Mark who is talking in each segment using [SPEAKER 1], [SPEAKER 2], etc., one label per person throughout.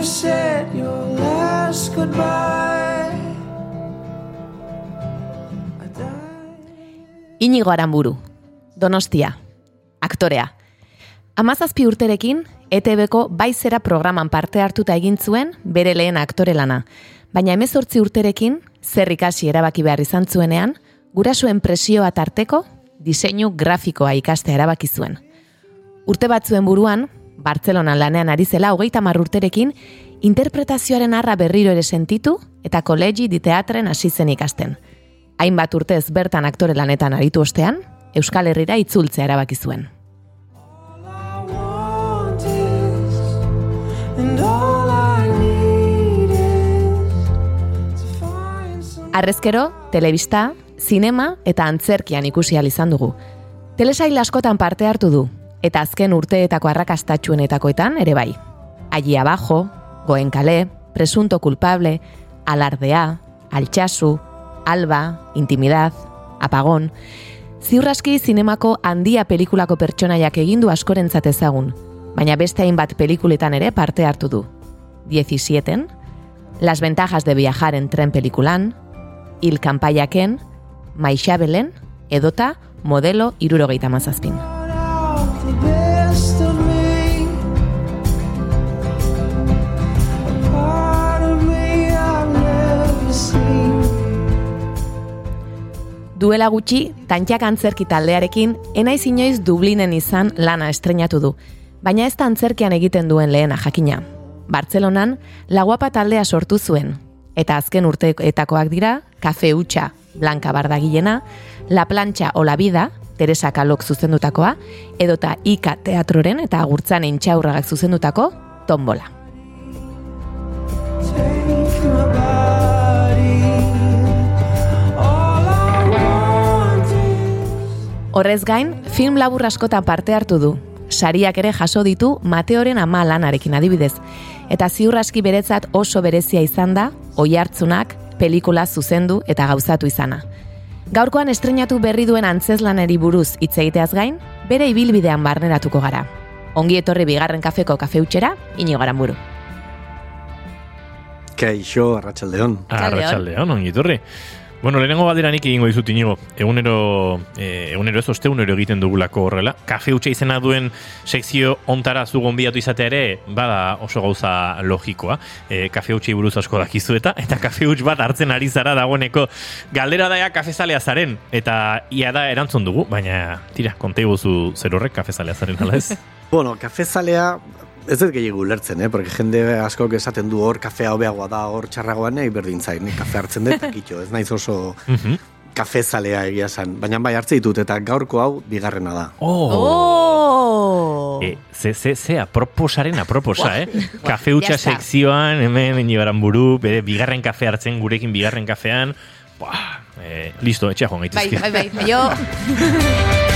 [SPEAKER 1] you said your last goodbye.
[SPEAKER 2] Inigo Aramburu, Donostia, aktorea. Amazazpi urterekin, ETB-ko baizera programan parte hartuta egin zuen bere lehen aktore lana. Baina emezortzi urterekin, zer ikasi erabaki behar izan zuenean, gurasoen presioa tarteko, diseinu grafikoa ikastea erabaki zuen. Urte batzuen buruan, Bartzelonan lanean ari zela hogeita mar urterekin, interpretazioaren arra berriro ere sentitu eta kolegi di teatren hasi zen ikasten. Hainbat urtez bertan aktore lanetan aritu ostean, Euskal Herrira itzultzea erabaki zuen. Arrezkero, telebista, zinema eta antzerkian ikusi izan dugu. Telesail askotan parte hartu du, eta azken urteetako arrakastatxuenetakoetan ere bai. Allí abajo, Goen kale, Presunto culpable, Alardea, Altxasu, Alba, Intimidad, Apagón, Ziurraski zinemako handia pelikulako pertsonaiak egindu askorentzat ezagun, baina beste hainbat pelikuletan ere parte hartu du. 17 Las ventajas de viajar en tren pelikulan, Il kanpaiaken, Maixabelen, edota modelo irurogeita mazazpin. Duela gutxi, tantxak antzerki taldearekin, enaiz inoiz Dublinen izan lana estrenatu du. Baina ez da antzerkian egiten duen lehena jakina. Bartzelonan, laguapa taldea sortu zuen. Eta azken urteetakoak dira, Kafe Utxa, Blanca Bardagilena, La Plancha o La Vida, Teresa Kalok zuzendutakoa, edota Ika Teatroren eta Agurtzan Intxaurragak zuzendutako, Tombola. Horrez gain, film labur askotan parte hartu du. Sariak ere jaso ditu Mateoren ama lanarekin adibidez. Eta ziur aski beretzat oso berezia izan da, oi hartzunak, pelikula zuzendu eta gauzatu izana. Gaurkoan estrenatu berri duen antzeslaneri buruz hitz egiteaz gain, bere ibilbidean barneratuko gara. Ongi etorri bigarren kafeko kafeutxera, inigo buru.
[SPEAKER 3] Kaixo, arratsaldeon.
[SPEAKER 4] Arratxaldeon, ongi etorri. Bueno, lehenengo galdera nik egingo dizut inigo. Egunero, eh, egunero ez osteunero egiten dugulako horrela. Kafe utxe izena duen sekzio ontara zu gonbidatu izatea ere, bada oso gauza logikoa. E, kafe utxei buruz asko dakizu eta, eta kafe utx bat hartzen ari zara dagoeneko galdera daia kafezalea zaren. Eta ia da erantzun dugu, baina tira, konte guzu zer horrek kafezalea zaren, ala ez?
[SPEAKER 3] Bueno, kafezalea ez dut gehiago ulertzen, eh? Porque jende askok esaten du hor kafea hobeagoa da, hor txarragoa nahi berdin zain, kafe hartzen dut, eta kitxo, ez naiz oso
[SPEAKER 4] Mhm.
[SPEAKER 3] kafezalea egia zan. Baina bai hartze ditut, eta gaurko hau bigarrena da.
[SPEAKER 2] Oh!
[SPEAKER 4] E, ze, ze, ze, aproposaren aproposa, eh? Kafe utxa sekzioan, hemen inibaran buru, bere bigarren kafe hartzen gurekin bigarren kafean. Buah, eh, listo, etxea joan
[SPEAKER 2] Bai,
[SPEAKER 4] gaitezke.
[SPEAKER 2] bai, bai, jo...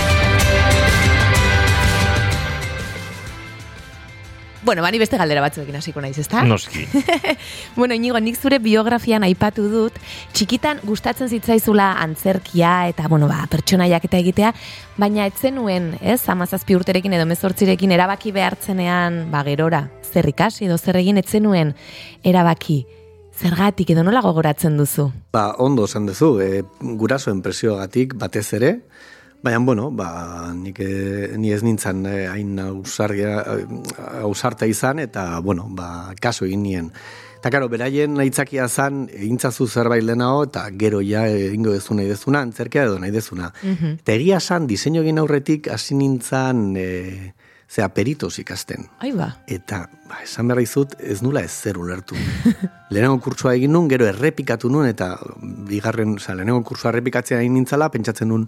[SPEAKER 2] Bueno, bani beste galdera batzuekin hasiko naiz, ezta?
[SPEAKER 4] Noski.
[SPEAKER 2] Bueno, inigo, nik zure biografian aipatu dut, txikitan gustatzen zitzaizula antzerkia eta, bueno, ba, pertsonaiak eta egitea, baina ez zenuen, ez, amazazpi urterekin edo mezortzirekin erabaki behartzenean, ba, gerora, zer ikasi edo zer egin ez zenuen erabaki, zergatik edo nola gogoratzen duzu?
[SPEAKER 3] Ba, ondo esan duzu, e, gurasoen presioagatik batez ere, baina, bueno, ba, nik, e, ni ez nintzen e, hain ausargia, ausarta izan, eta, bueno, ba, kaso egin nien. Eta, karo, beraien aitzakia zan, egintzazu zerbait lehenago, eta gero ja egingo dezu nahi dezuna, antzerkia edo nahi dezuna. Eta egia san, diseinu egin aurretik hasi nintzen, e, zea, peritos ikasten.
[SPEAKER 2] Ai ba.
[SPEAKER 3] Eta, ba, esan behar dizut, ez nula ez zer ulertu. lehenengo kurtsua egin nun, gero errepikatu nun, eta bigarren, oza, lehenengo kursua errepikatzea egin nintzala, pentsatzen nun,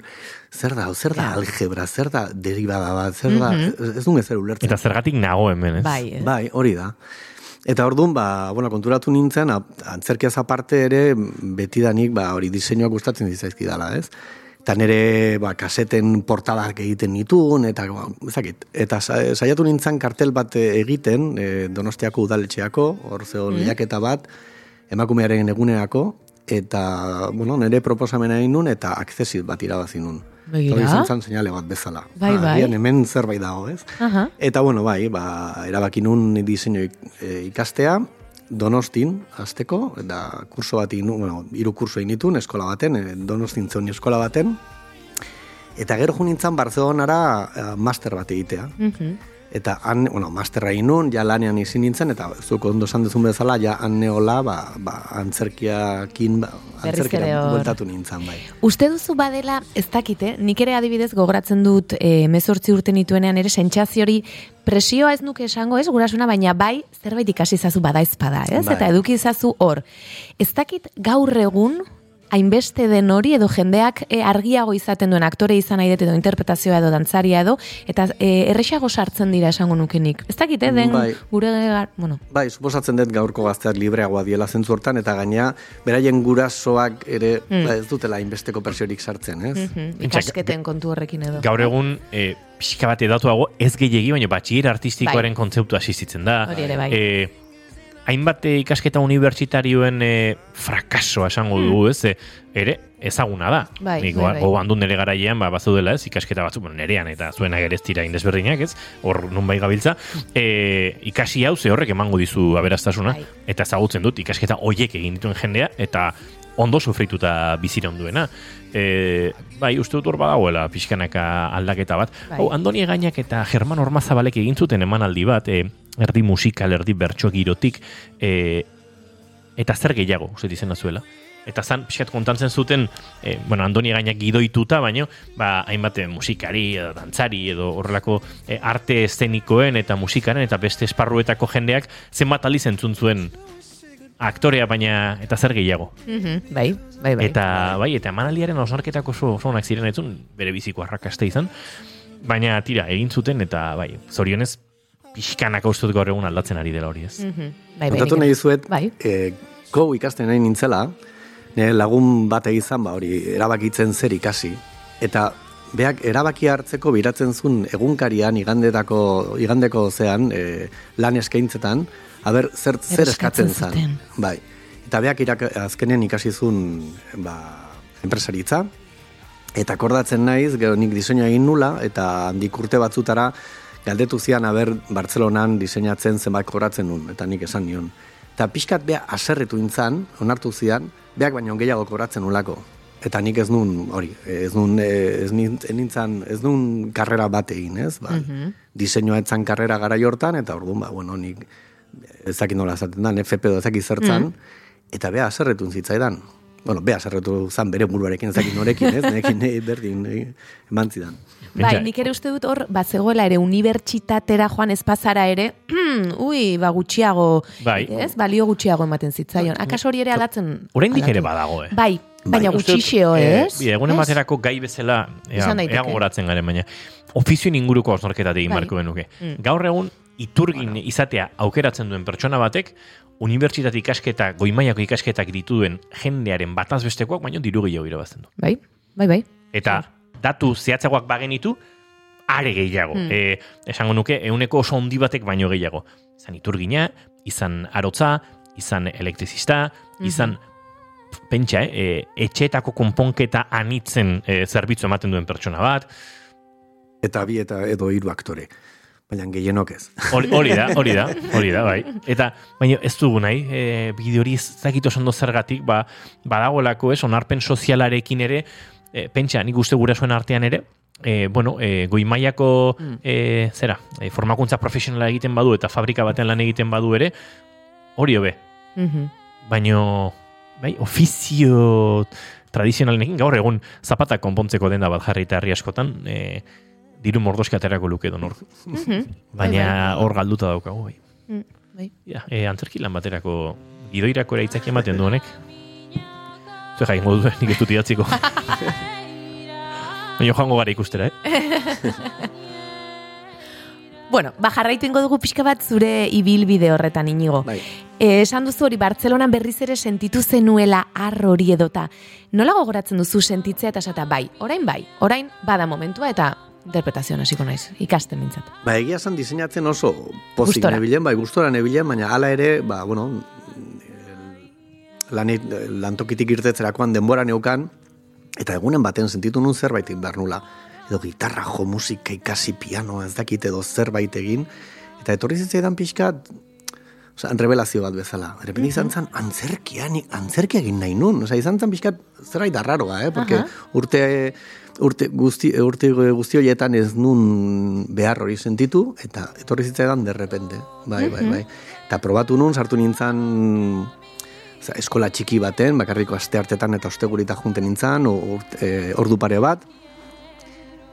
[SPEAKER 3] zer da, zer da algebra, zer da derivada bat, zer da, ez duen ezer ulertzen.
[SPEAKER 4] Eta zergatik nago hemen, ez?
[SPEAKER 2] Bai, eh?
[SPEAKER 3] Bai, hori da. Eta orduan, ba, bueno, konturatu nintzen, antzerkiaz aparte ere, betidanik, ba, hori diseinuak gustatzen ditzaizkidala, ez? Eta nire, ba, kaseten portadak egiten nituen, eta, ba, ezakit, eta sa- saiatu nintzen kartel bat egiten, e, donostiako udaletxeako, hor zegoen lehiaketa bat, emakumearen egunerako, eta, bueno, nire proposamena egin nun, eta akzesit bat irabazi nun.
[SPEAKER 2] Begira.
[SPEAKER 3] Izan zen seinale bat bezala.
[SPEAKER 2] Bai,
[SPEAKER 3] Ah,
[SPEAKER 2] bai.
[SPEAKER 3] agian hemen zerbait dago, ez?
[SPEAKER 2] Aha.
[SPEAKER 3] Eta bueno, bai, ba, erabaki nun diseinu e, ikastea, Donostin hasteko eta kurso bat nuen, bueno, hiru kurso egin nituen eskola baten, e, Donostin zeuen eskola baten. Eta gero jo nintzen Barcelonara eh, master bat egitea.
[SPEAKER 2] Mhm.
[SPEAKER 3] Eta han, bueno, masterra egin nun, ja lanean izin nintzen, eta zuk ondo esan duzun bezala, ja han neola, ba, ba, antzerkiakin, ba, antzerkira bueltatu nintzen, bai.
[SPEAKER 2] Uste duzu badela, ez dakite, nik ere adibidez gogoratzen dut e, mezortzi urte nituenean ere sentsazio hori presioa ez nuke esango ez gurasuna, baina bai zerbait ikasi zazu bada ezpada, ez?
[SPEAKER 3] Bai.
[SPEAKER 2] Eta eduki zazu hor. Ez dakit gaur egun hainbeste den hori edo jendeak e, argiago izaten duen aktore izan nahi dut edo interpretazioa edo dantzaria edo eta e, erresago sartzen dira esango nukenik. Ez dakit, eh, den
[SPEAKER 3] Bai.
[SPEAKER 2] gure, gar- bueno,
[SPEAKER 3] Bai, suposatzen dut gaurko gazteak libreagoa diela zentzu hortan, eta gaina, beraien gurasoak ere ba, ez dutela inbesteko persiorik sartzen, ez?
[SPEAKER 2] mhm,
[SPEAKER 4] Pentsa,
[SPEAKER 2] ikasketen kontu horrekin edo.
[SPEAKER 4] Gaur egun, e, pixka bat edatuago, ez gehiegi, baina batxier artistikoaren
[SPEAKER 2] Bai.
[SPEAKER 4] kontzeptu asistitzen da.
[SPEAKER 2] Hori ere bai.
[SPEAKER 4] E, hainbat e, ikasketa unibertsitarioen e, frakasoa esango dugu, ez? E, ere, ezaguna da.
[SPEAKER 2] Bai,
[SPEAKER 4] Nik
[SPEAKER 2] bai,
[SPEAKER 4] ba-
[SPEAKER 2] bai.
[SPEAKER 4] nire garaian, ba, bazaudela ez, ikasketa batzuk, bueno, nerean eta zuenak ere ez dira indesberdinak, ez? Hor nun bai gabiltza. E, ikasi hau ze horrek emango dizu aberastasuna,
[SPEAKER 2] Bai.
[SPEAKER 4] eta ezagutzen dut ikasketa hoiek egin dituen jendea, eta ondo sufrituta biziron duena. E, bai, uste dut hor badagoela pixkanaka aldaketa bat.
[SPEAKER 2] Bai.
[SPEAKER 4] Hau, Andoni Gainak eta German Ormazabalek egin zuten emanaldi bat, e, erdi musikal, erdi bertso girotik, e, eta zer gehiago, uste izena zuela. Eta zan, pixkat kontantzen zuten, e, bueno, Andoni Gainak gidoituta, baino, ba, hainbat eh, musikari, edo dantzari, edo horrelako e, arte eszenikoen eta musikaren eta beste esparruetako jendeak zenbat aliz entzun zuen aktorea, baina eta zer gehiago.
[SPEAKER 2] Mhm, bai, bai, bai.
[SPEAKER 4] Eta bai, eta emanaldiaren osnarketak oso onak ziren etzun, bere biziko arrakasta izan. Baina tira, egin zuten eta bai, zorionez pixkanaka uste dut gaur egun aldatzen ari dela hori ez.
[SPEAKER 2] Mhm, bai, bai,
[SPEAKER 3] Kontatu nahi dizuet,
[SPEAKER 2] Bai.
[SPEAKER 3] e, go ikasten nahi nintzela, nire lagun bat egizan, ba, hori, erabakitzen zer ikasi. Eta beak erabaki hartzeko biratzen zuen egunkarian, igandetako, igandeko zean, e, lan eskaintzetan, haber, zer, zer
[SPEAKER 2] eskatzen
[SPEAKER 3] zan. Bai. Eta beak irak, azkenen ikasi zuen, ba, enpresaritza, Eta akordatzen naiz, gero nik diseinua egin nula, eta handik urte batzutara galdetu zian aber Bartzelonan diseinatzen zenbat kobratzen nun, eta nik esan nion. Eta pixkat bea aserretu intzan, onartu zian, beak baino gehiago kobratzen nulako. Eta nik ez nun, hori, ez nun, eh, ez nin- ez nun karrera bat egin, ez? Ba, Diseinua etzan karrera gara hortan, eta orduan, ba, bueno, nik ez dakit nola esaten da, FP edo ez dakit zertzan, eta bea aserretu zitzaidan. Bueno, bea aserretu zan bere buruarekin ez dakit norekin, ez? Nerekin eh, berdin eh, eman zidan.
[SPEAKER 2] Bai, nik ere uste dut hor, bat zegoela ere unibertsitatera joan espazara ere, ui, ba gutxiago,
[SPEAKER 4] Bai.
[SPEAKER 2] ez, balio gutxiago ematen zitzaion. Akaso hori ere aldatzen?
[SPEAKER 4] Oraindik ere badago, eh?
[SPEAKER 2] Bai, baina
[SPEAKER 4] dut,
[SPEAKER 2] gutxixeo,
[SPEAKER 4] eh,
[SPEAKER 2] ez?
[SPEAKER 4] Bide, egun
[SPEAKER 2] Ez?
[SPEAKER 4] ematerako gai bezala ea, gogoratzen garen, baina ofizioen inguruko osnorketat egin
[SPEAKER 2] Bai.
[SPEAKER 4] marko genuke.
[SPEAKER 2] Mm.
[SPEAKER 4] Gaur egun, iturgin izatea aukeratzen duen pertsona batek, unibertsitate ikasketa, goimaiako ikasketak dituen jendearen bataz bestekoak, baina diru gehiago irabazten du.
[SPEAKER 2] Bai, bai, bai.
[SPEAKER 4] Eta datu zehatzagoak bagenitu, are gehiago.
[SPEAKER 2] Hmm.
[SPEAKER 4] E, esango nuke, euneko oso handi batek baino gehiago. Izan iturgina, izan arotza, izan elektrizista, izan pentsa, eh, e, etxeetako konponketa anitzen e, zerbitzu ematen duen pertsona bat.
[SPEAKER 3] Eta bi eta edo hiru aktore. Baina gehienok ez.
[SPEAKER 4] Hori, hori da, hori da, hori da, bai. Eta, baina ez dugu nahi, e, bide hori ez dakit oso zergatik, ba, badagoelako ez, onarpen sozialarekin ere, e, pentsa, nik uste gurasoen artean ere, e, bueno, e, goi mailako e, zera, e, formakuntza profesionala egiten badu eta fabrika batean lan egiten badu ere, hori hobe.
[SPEAKER 2] Mhm.
[SPEAKER 4] Baino, bai, ofizio tradizionalenekin gaur egun zapata konpontzeko denda bat jarri eta herri askotan, e, diru mordoska aterako luke donor.
[SPEAKER 2] Mhm.
[SPEAKER 4] Baina
[SPEAKER 2] Bai, bai.
[SPEAKER 4] hor galduta daukagu, bai.
[SPEAKER 2] Mm, bai.
[SPEAKER 4] Ja, e, antzerki lan baterako gidoirako ere itzaki ematen du honek. Zue jaingo du, nik ez dut idatziko. Baina joango gara ikustera, eh?
[SPEAKER 2] Bueno, ba jarraitu ingo dugu pixka bat zure ibilbide horretan inigo.
[SPEAKER 3] Bai.
[SPEAKER 2] E, esan duzu hori Bartzelonan berriz ere sentitu zenuela ar hori edota. Nola gogoratzen duzu sentitzea eta esata bai, orain bai, orain bada momentua eta interpretazioan hasiko naiz, ikasten mintzat.
[SPEAKER 3] Ba, egia esan diseinatzen oso pozik nebilen, bai, gustora nebilen, baina hala ere, ba, bueno, lanit, lantokitik irtetzerakoan denbora neukan, Eta egunen baten sentitu nun zerbait behar nula. Edo gitarra jo, musika ikasi, piano, ez dakit edo zerbait egin. Eta etorri zitzaidan pixkat, Osa, revelazio bat bezala. Errepen izan zen, antzerkia, antzerkia egin nahi nun. Osa, izan zen pixkat zerbait arraroa, eh? Porque
[SPEAKER 2] Aha.
[SPEAKER 3] urte, urte, guzti, urte guzti horietan ez nun behar hori sentitu, eta etorri zitzaidan derrepente. Bai, bai, bai. Eta probatu nun, sartu nintzen Oza, eskola txiki baten, bakarriko aste hartetan eta ostegurita junten nintzen, e, ordu pare bat,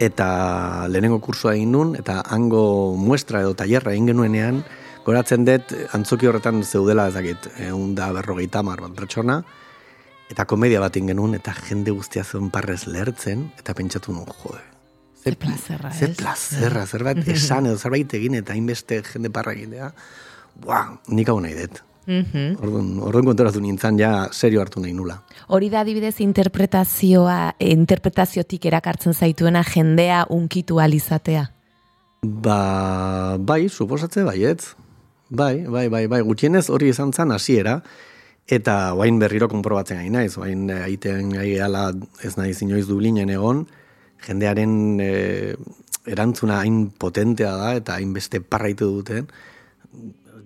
[SPEAKER 3] eta lehenengo kursua egin nun, eta hango muestra edo tailerra egin genuenean, goratzen dut antzoki horretan zeudela ez dakit, egun da berrogeita hamar bat pertsona, eta komedia bat egin genuen, eta jende guztia zeuen parrez lertzen, eta pentsatu nun, jode.
[SPEAKER 2] Ze plazerra,
[SPEAKER 3] Ze
[SPEAKER 2] ez?
[SPEAKER 3] plazerra, zerbait esan edo zerbait egin, eta hainbeste jende parra egitea, buah, nik hau nahi dut.
[SPEAKER 2] Mhm.
[SPEAKER 3] Orduan, orduan konturatu nintzen ja serio hartu nahi nula.
[SPEAKER 2] Hori da adibidez interpretazioa, eh, interpretaziotik erakartzen zaituena jendea unkitu alizatea.
[SPEAKER 3] Ba, bai, suposatze baietz. Bai, bai, bai, bai, gutxienez hori izan zen hasiera eta guain berriro konprobatzen gai naiz, guain eh, aiten gai ala ez naiz inoiz Dublinen egon, jendearen eh, erantzuna hain potentea da eta hain beste parraitu duten,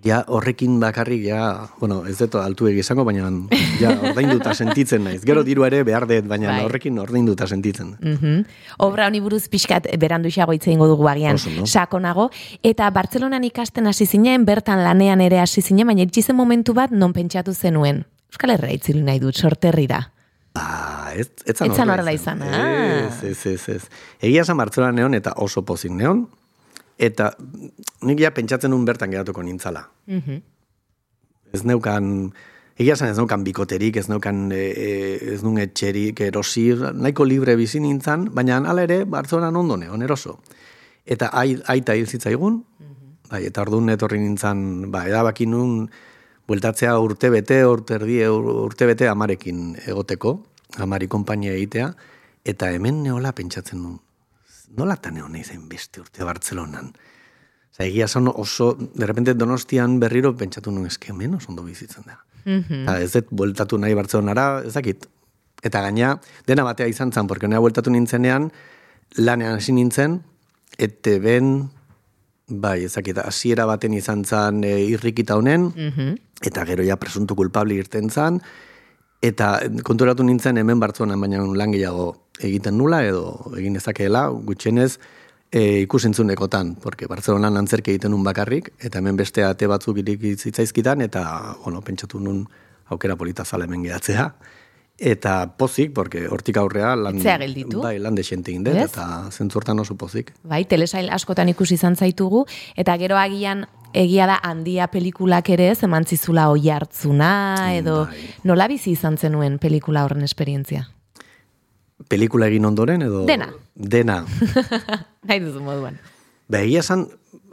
[SPEAKER 3] ja horrekin bakarrik ja, bueno, ez dut altu izango, baina ja ordainduta sentitzen naiz. Gero diru ere behar dut, baina
[SPEAKER 2] Bai.
[SPEAKER 3] horrekin ordainduta sentitzen.
[SPEAKER 2] Mhm. Obra honi buruz pixkat berandu xago hitz egingo dugu agian
[SPEAKER 3] Oso, no?
[SPEAKER 2] sakonago. Eta Bartzelonan ikasten hasi zinen, bertan lanean ere hasi zinen, baina itxizen momentu bat non pentsatu zenuen. Euskal Herria itzuli nahi dut, sorterrira.
[SPEAKER 3] Ba, ez, ez zan
[SPEAKER 2] Ez zan
[SPEAKER 3] horrela
[SPEAKER 2] horrela izan, ah.
[SPEAKER 3] Ez, ez, ez, ez. Egia esan Bartzelonan neon eta oso pozik neon, eta nik ja pentsatzen nun bertan geratuko nintzala.
[SPEAKER 2] Mhm.
[SPEAKER 3] Ez neukan, egia esan ez neukan bikoterik, ez neukan, e, e, ez nun etxerik, erosi, nahiko libre bizi nintzen, baina hala ere Bartzelonan ondo neon, eroso. Eta ai, aita hil zitzaigun, bai, eta orduan etorri nintzen, ba, edabaki nun, bueltatzea urte bete, urte erdi, urte bete amarekin egoteko, amari konpainia egitea, eta hemen neola pentsatzen nun, nola eta neon zen beste urte Bartzelonan. Osa, egia esan oso, de repente donostian berriro pentsatu nun eske hemen oso ondo bizitzen da.
[SPEAKER 2] Mhm.
[SPEAKER 3] Eta ez dut bueltatu nahi Bartzelonara, ez dakit. Eta gaina, dena batea izan zen, porque nea bueltatu nintzenean, lanean hasi nintzen, ete ben, bai, ez dakit, hasiera baten izan zen e, irrikita honen,
[SPEAKER 2] Mhm.
[SPEAKER 3] eta gero ja presuntu kulpable irten zen, eta konturatu nintzen hemen Bartzelonan baina lan gehiago egiten nula, edo egin ezakeela, gutxienez, e, ikusentzunekotan, porque Bartzelonan antzerki egiten nun bakarrik, eta hemen beste ate batzuk iriki zitzaizkitan, eta, bueno, pentsatu nun aukera polita zala hemen gehatzea. Eta pozik, porque hortik aurrea lan, bai, lan desente eta zentzurtan oso pozik.
[SPEAKER 2] Bai, telesail askotan ikusi izan zaitugu, eta gero agian egia da handia pelikulak ere ez eman zizula oi hartzuna, edo
[SPEAKER 3] Bai.
[SPEAKER 2] nola bizi izan zenuen pelikula horren esperientzia?
[SPEAKER 3] Pelikula egin ondoren, edo...
[SPEAKER 2] Dena.
[SPEAKER 3] Dena.
[SPEAKER 2] Nahi duzu moduan.
[SPEAKER 3] Ba, egia esan,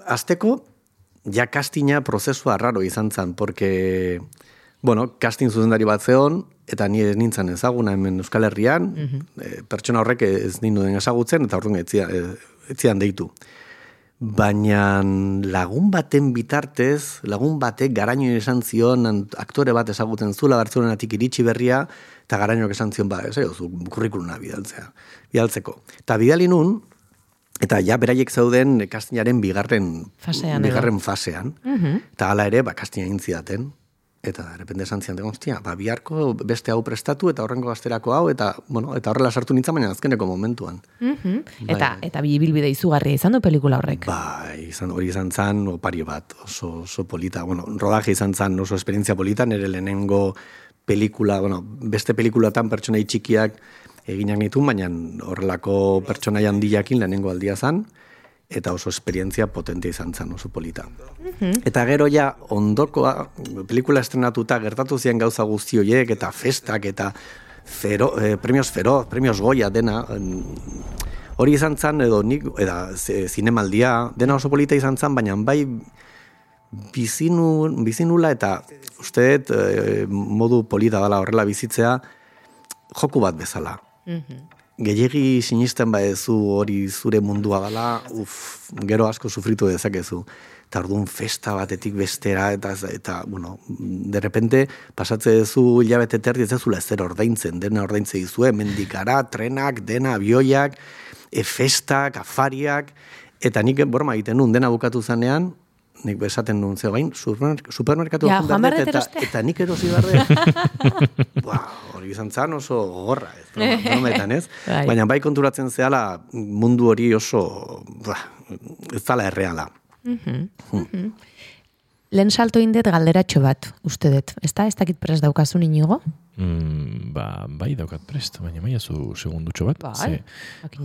[SPEAKER 3] azteko, ja kastina prozesua raro izan zen, porque, bueno, casting zuzendari bat zeon, eta ni ez nintzen ezaguna hemen Euskal Herrian, eh, pertsona horrek ez ninduen ezagutzen, eta orduan etzia, eh, etzian deitu. Baina lagun baten bitartez, lagun batek garaino esan zion aktore bat ezagutzen zula Bartzelonatik iritsi berria, eta garainoak esan zion, ba, ez zu kurrikuluna bidaltzea, bidaltzeko. Eta bidali nun, eta ja beraiek zeuden kastinaren bigarren
[SPEAKER 2] Fasean edo.
[SPEAKER 3] bigarren fasean,
[SPEAKER 2] Mhm.
[SPEAKER 3] eta hala ere, ba, kastina egin zidaten, eta errepende esan zian, hostia, ba, biharko beste hau prestatu, eta horrengo gazterako hau, eta, bueno, eta horrela sartu nintzen, baina azkeneko momentuan.
[SPEAKER 2] Mhm. Eta, eta bibilbide izugarria izan du pelikula horrek.
[SPEAKER 3] Bai, izan, hori izan zan opari bat, oso, oso polita. Bueno, rodaje izan zan oso esperientzia polita, nire lehenengo pelikula, bueno, beste pelikulatan pertsonai txikiak eginak nituen, baina horrelako pertsonai handiakin lehenengo aldia zan, eta oso esperientzia potente izan zan, oso polita. Eta gero ja, ondokoa, pelikula estrenatuta gertatu ziren gauza guzti horiek, eta festak, eta fero, eh, premios feroz, premios goia dena, en, hori izan zan, edo nik, eda, zinemaldia, dena oso polita izan zan, baina bai bizinu, bizinula eta uste eh, modu polita dela horrela bizitzea joku bat bezala. Gehiegi sinisten baezu hori zure mundua dela, uf, gero asko sufritu dezakezu. Eta orduan festa batetik bestera, eta, eta bueno, de repente pasatze duzu hilabete terdi ez dezula ezer ordaintzen, dena ordaintzen dizue, mendikara, trenak, dena, abioiak, e, festak, afariak, eta nik borma egiten nun, dena bukatu zanean, nik esaten nun, zeo bain, supermerk- supermerkatu
[SPEAKER 2] Ja,
[SPEAKER 3] dut, eta, eta nik erosi behar. Buah, hori izan zan oso gogorra, ez, brometan, ez?
[SPEAKER 2] Bai.
[SPEAKER 3] Baina bai konturatzen zehala mundu hori oso, buah, ez zala erreala.
[SPEAKER 2] Lehen salto indet galderatxo bat, uste dut. Ez da, ez dakit prest daukazun inigo?
[SPEAKER 4] Mm, ba, bai daukat prest, baina maia zu segundutxo bat.
[SPEAKER 2] Bai.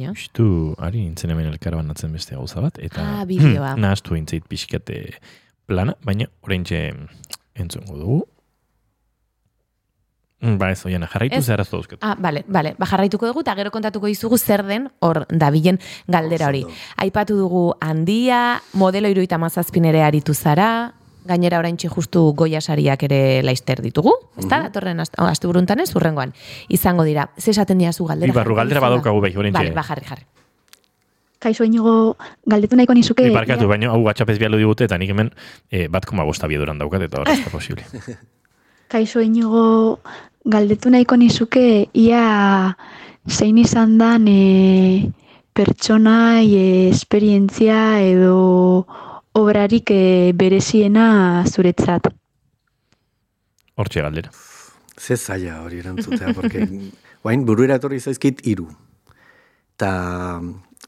[SPEAKER 4] Justu, ari nintzen hemen elkarbanatzen beste gauza bat, eta
[SPEAKER 2] Ah, bideoa.
[SPEAKER 4] nahaztu intzait pixkate plana, baina orain entzungo dugu. Mm, Ba ez, oiana, jarraitu
[SPEAKER 2] Ez.
[SPEAKER 4] zehar dauzkat.
[SPEAKER 2] Ah, bale, bale. Ba, jarraituko dugu eta gero kontatuko dizugu zer den hor dabilen galdera hori. Aipatu dugu handia, modelo iruita mazazpin ere aritu zara, gainera oraintxe justu goia sariak ere laizter ditugu, ezta? Datorren astu, astu buruntan ez, urrengoan. Izango dira, ze esaten diazu galdera?
[SPEAKER 4] Ibarru, galdera badaukagu bai, oraintxe.
[SPEAKER 2] Bale, ba, jarri, jarri.
[SPEAKER 5] Kaixo inigo galdetu nahiko nizuke.
[SPEAKER 4] Ni barkatu, baina hau WhatsApp ez bialu digute, eta nik hemen eh, bat koma bosta bieduran daukat, eta hori ez da posible.
[SPEAKER 5] Kaixo inigo galdetu nahiko nizuke ia zein izan dan e, pertsona, e, esperientzia edo obrarik e, bereziena zuretzat.
[SPEAKER 4] Hortxe galdera.
[SPEAKER 3] Ze zaila hori erantzutea, porque guain buruera etorri zaizkit hiru. Ta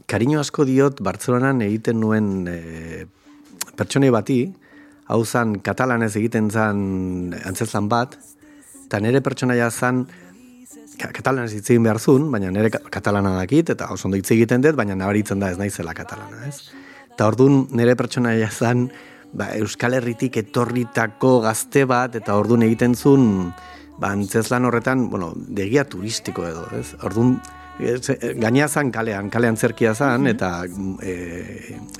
[SPEAKER 3] kariño asko diot Bartzelonan egiten nuen e, pertsonei bati, hau zan katalanez egiten zan antzezlan bat, eta nire pertsonaia zan ka- katalanez hitz egin behar zuen, baina nire ka- katalana dakit, eta oso ondo hitz egiten dut, baina nabaritzen da ez naizela katalana, ez? Eta orduan nire pertsonaia zan ba, Euskal Herritik etorritako gazte bat, eta orduan egiten zuen ba, antzezlan horretan, bueno, degia turistiko edo, ez? Orduan, eh, gainea zan kalean, kalean zerkia zan, eta e,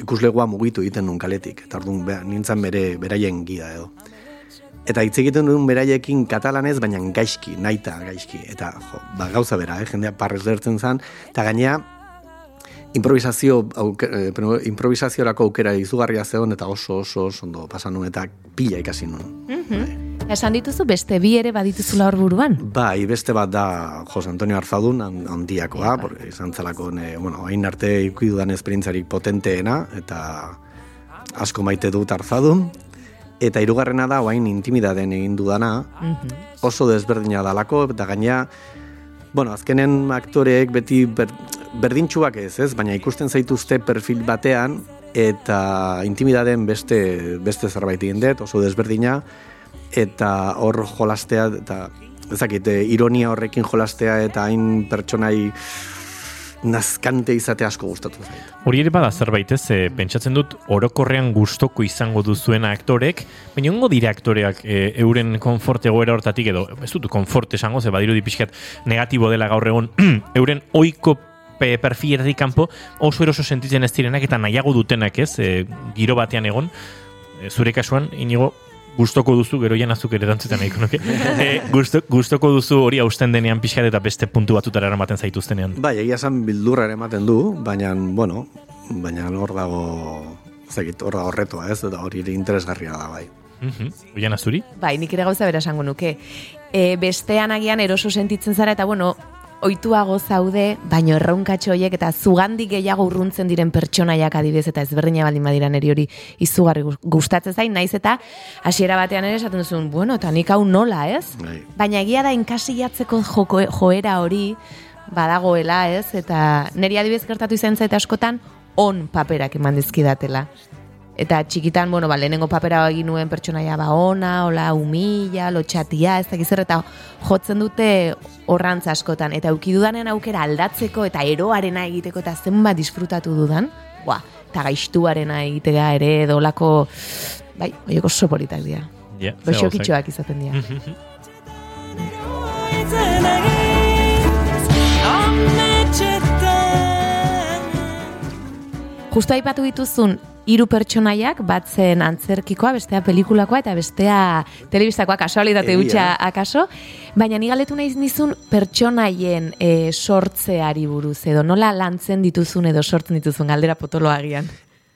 [SPEAKER 3] ikuslegoa mugitu egiten nun kaletik, eta orduan be, nintzen bere, beraien gida edo. Eta hitz egiten duen beraiekin katalanez, baina gaizki, naita gaizki. Eta jo, ba, gauza bera, eh? jendea parrez lertzen zen, eta gainea improvisazio, auke, eh, improvisaziorako aukera izugarria zeon, eta oso oso oso ondo pasan nuen, eta pila ikasi nuen.
[SPEAKER 2] Esan dituzu beste bi ere badituzula hor buruan?
[SPEAKER 3] Bai, beste bat da Jose Antonio Arzadun, han- handiakoa, porque izan zelako, ne, bueno, hain arte ikududan esperientzarik potenteena, eta asko maite dut Arzadun, eta hirugarrena da, oain intimidaden egin dudana, oso desberdina dalako, eta gaina, bueno, azkenen aktoreek beti ber, berdintxuak ez, ez, baina ikusten zaituzte perfil batean, eta intimidaden beste, beste zerbait egin dut, oso desberdina, eta hor jolastea, eta ezakit, eh, ironia horrekin jolastea, eta hain pertsonai nazkante izate asko gustatu zait.
[SPEAKER 4] Hori ere bada zerbait ez, e, pentsatzen dut orokorrean gustoko izango duzuena aktorek, baina ongo dira aktoreak e, euren konfort egoera hortatik edo, ez dut konfort esango, ze badirudi pixkat negatibo dela gaur egon, euren oiko pe- perfiletatik kanpo oso eroso sentitzen ez direnak eta nahiago dutenak ez, e, giro batean egon, e, zure kasuan, inigo, gustoko duzu, gero jan azuk ere erantzuten nahiko nuke, e, gusto, gustoko duzu hori hausten denean pixkat eta beste puntu batutara eramaten zaituztenean.
[SPEAKER 3] Bai, egia esan bildurra ematen du, baina, bueno, baina hor dago, ezakit, hor dago horretoa, ez, eta hori ere interesgarria da, bai.
[SPEAKER 4] Mhm. Oian azuri?
[SPEAKER 2] Bai, nik ere gauza bera esango nuke. E, bestean agian eroso sentitzen zara eta bueno, oituago zaude, baino erronkatxo horiek eta zugandik gehiago urruntzen diren pertsonaiak adibidez eta ezberdina baldin badira neri hori izugarri gus- gustatzen zain, naiz eta hasiera batean ere esaten duzun, bueno, eta nik hau nola, ez?
[SPEAKER 3] Bai.
[SPEAKER 2] Baina egia da inkasilatzeko joko, joera hori badagoela, ez? Eta neri adibidez gertatu izan zait askotan on paperak eman dizkidatela. Eta txikitan, bueno, ba, lehenengo papera egin nuen pertsonaia ba ona, hola, humila, lotxatia, ez dakiz eta jotzen dute horrantz askotan. Eta eukidudanen aukera aldatzeko eta eroarena egiteko eta zenbat disfrutatu dudan, ba, eta gaiztuarena egitea ere dolako, bai, oieko oso politak dira.
[SPEAKER 4] Ja,
[SPEAKER 2] Goxokitxoak izaten dira. Justo aipatu dituzun hiru pertsonaiak, bat zen antzerkikoa, bestea pelikulakoa eta bestea telebistakoa, kasualitate hutsa akaso, baina ni galetu naiz nizun pertsonaien e, sortzeari buruz, edo nola lantzen dituzun edo sortzen dituzun galdera potoloagian.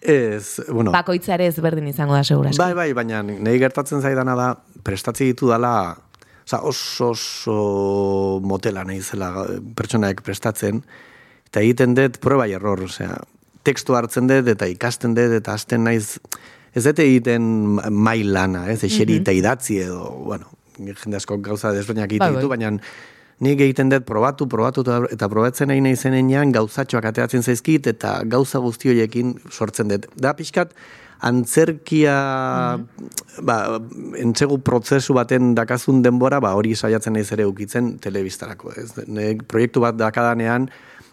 [SPEAKER 3] Ez, bueno,
[SPEAKER 2] Bakoitza ere ezberdin izango da, segurazki.
[SPEAKER 3] bai, bai, baina nahi gertatzen zaidana da, prestatzi ditu dala, oza, oso oso motela nahi zela pertsonaek prestatzen, eta egiten dut prueba error, osea, tekstu hartzen dut eta ikasten dut eta hasten naiz, ez dut egiten mailana, ez, eseri eta idatzi edo, bueno, jende asko gauza desberdinak egiten
[SPEAKER 2] Bai,
[SPEAKER 3] ditu,
[SPEAKER 2] bai.
[SPEAKER 3] baina nik egiten dut probatu, probatu eta- probatzen nahi nahi zenean gauzatxoak ateratzen zaizkit eta gauza guzti horiekin sortzen dut. Da pixkat, antzerkia ba, entzegu prozesu baten dakazun denbora, ba, hori saiatzen naiz ere ukitzen telebistarako. Ez? Ne, proiektu bat dakadanean,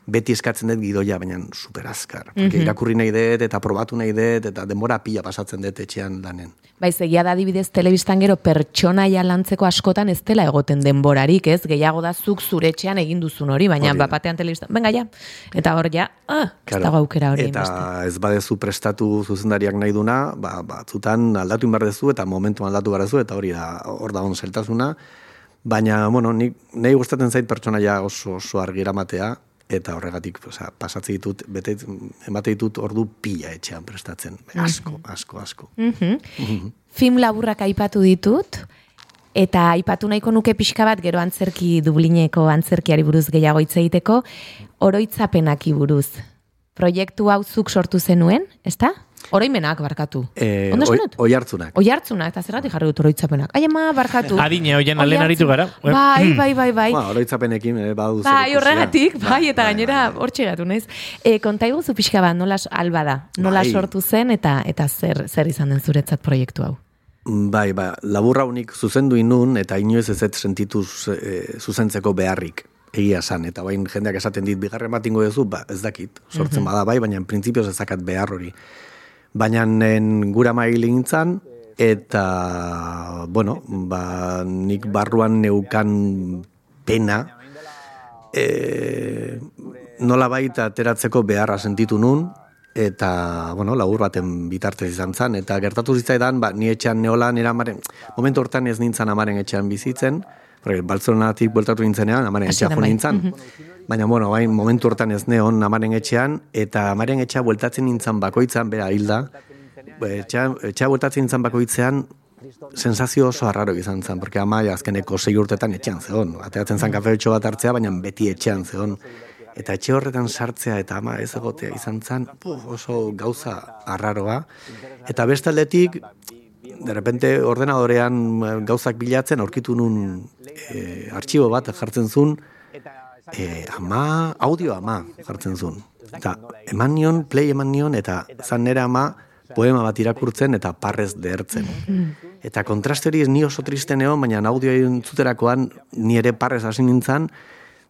[SPEAKER 3] beti eskatzen dut gidoia, baina super azkar. Porque irakurri nahi dut, eta probatu nahi dut, eta denbora pila pasatzen dut etxean lanen.
[SPEAKER 2] Bai, egia da adibidez telebistan gero pertsonaia lantzeko askotan ez dela egoten denborarik, ez? Gehiago da zuk zure etxean egin duzun hori, baina
[SPEAKER 3] Hori
[SPEAKER 2] bapatean telebistan, venga ja. Eta hor ja, ah, ez dago aukera hori.
[SPEAKER 3] Eta
[SPEAKER 2] hainbeste.
[SPEAKER 3] ez badezu prestatu zuzendariak nahi duna, ba, batzutan aldatu inbar dezu eta momentu aldatu behar dezu, eta hori da, hor da on zeltasuna. Baina, bueno, nik, nahi gustatzen zait pertsonaia oso, oso argi eramatea, eta horregatik osea, pasatze ditut, bete, emate ditut ordu pila etxean prestatzen. Asko, asko, asko.
[SPEAKER 2] Mhm. Film laburrak aipatu ditut, eta aipatu nahiko nuke pixka bat gero antzerki Dublineko antzerkiari buruz gehiago hitz egiteko, oroitzapenaki buruz. Proiektu hau zuk sortu zenuen, ezta? Oroimenak barkatu.
[SPEAKER 3] E,
[SPEAKER 2] Ondo esan dut?
[SPEAKER 3] oi hartzunak.
[SPEAKER 2] Oi hartzunak, eta zergatik jarri dut oroitzapenak. Ai, ama, barkatu.
[SPEAKER 4] Adina hoien alen aritu gara.
[SPEAKER 2] Bai, bai, bai, bai.
[SPEAKER 3] Ba, oroitzapenekin eh, badu
[SPEAKER 2] Bai, horregatik, bai, eta
[SPEAKER 3] Bai,
[SPEAKER 2] gainera
[SPEAKER 3] bai, bai.
[SPEAKER 2] hortxe gatu naiz. E, konta iguzu pixka bat, nola alba da, nola
[SPEAKER 3] Bai.
[SPEAKER 2] sortu zen eta eta zer zer izan den zuretzat proiektu hau.
[SPEAKER 3] Bai, ba, laburra unik zuzendu inun, eta inoiz ez ez sentituz e, zuzentzeko beharrik egia san, eta bain jendeak esaten dit, bigarren bat ingo duzu, ba, ez dakit, sortzen bada bai, baina printzipioz ez dakat behar hori. Baina gura mail gintzan, eta, bueno, ba, nik barruan neukan pena, e, nola baita ateratzeko beharra sentitu nun, eta, bueno, labur baten bitartez izan zen, eta gertatu zitzaidan, ba, ni etxean neola, nera amaren, momentu hortan ez nintzen amaren etxean bizitzen, Baltzonatik bueltatu nintzenean, amaren etxea jo nintzen, baina, bueno, bain, momentu hortan ez neon amaren etxean, eta amaren etxea bueltatzen nintzen bakoitzan, bera hilda, etxea, etxea bueltatzen nintzen bakoitzean, sensazio oso arraro izan zen, porque ama ja azkeneko sei urtetan etxean zeon. Ateratzen zen kafeotxo bat hartzea, baina beti etxean zeon. Eta etxe horretan sartzea eta ama ez egotea izan zen, oso gauza arraroa. Eta beste aldetik, de repente ordenadorean eh, gauzak bilatzen, aurkitu nun e, artxibo bat jartzen zuen, e, ama, audio ama jartzen zuen. Eta eman nion, play eman nion, eta zan nera ama poema bat irakurtzen eta parrez dehertzen. Eta kontraste hori ez ni oso triste neon, baina audio entzuterakoan ni ere parrez hasi nintzen,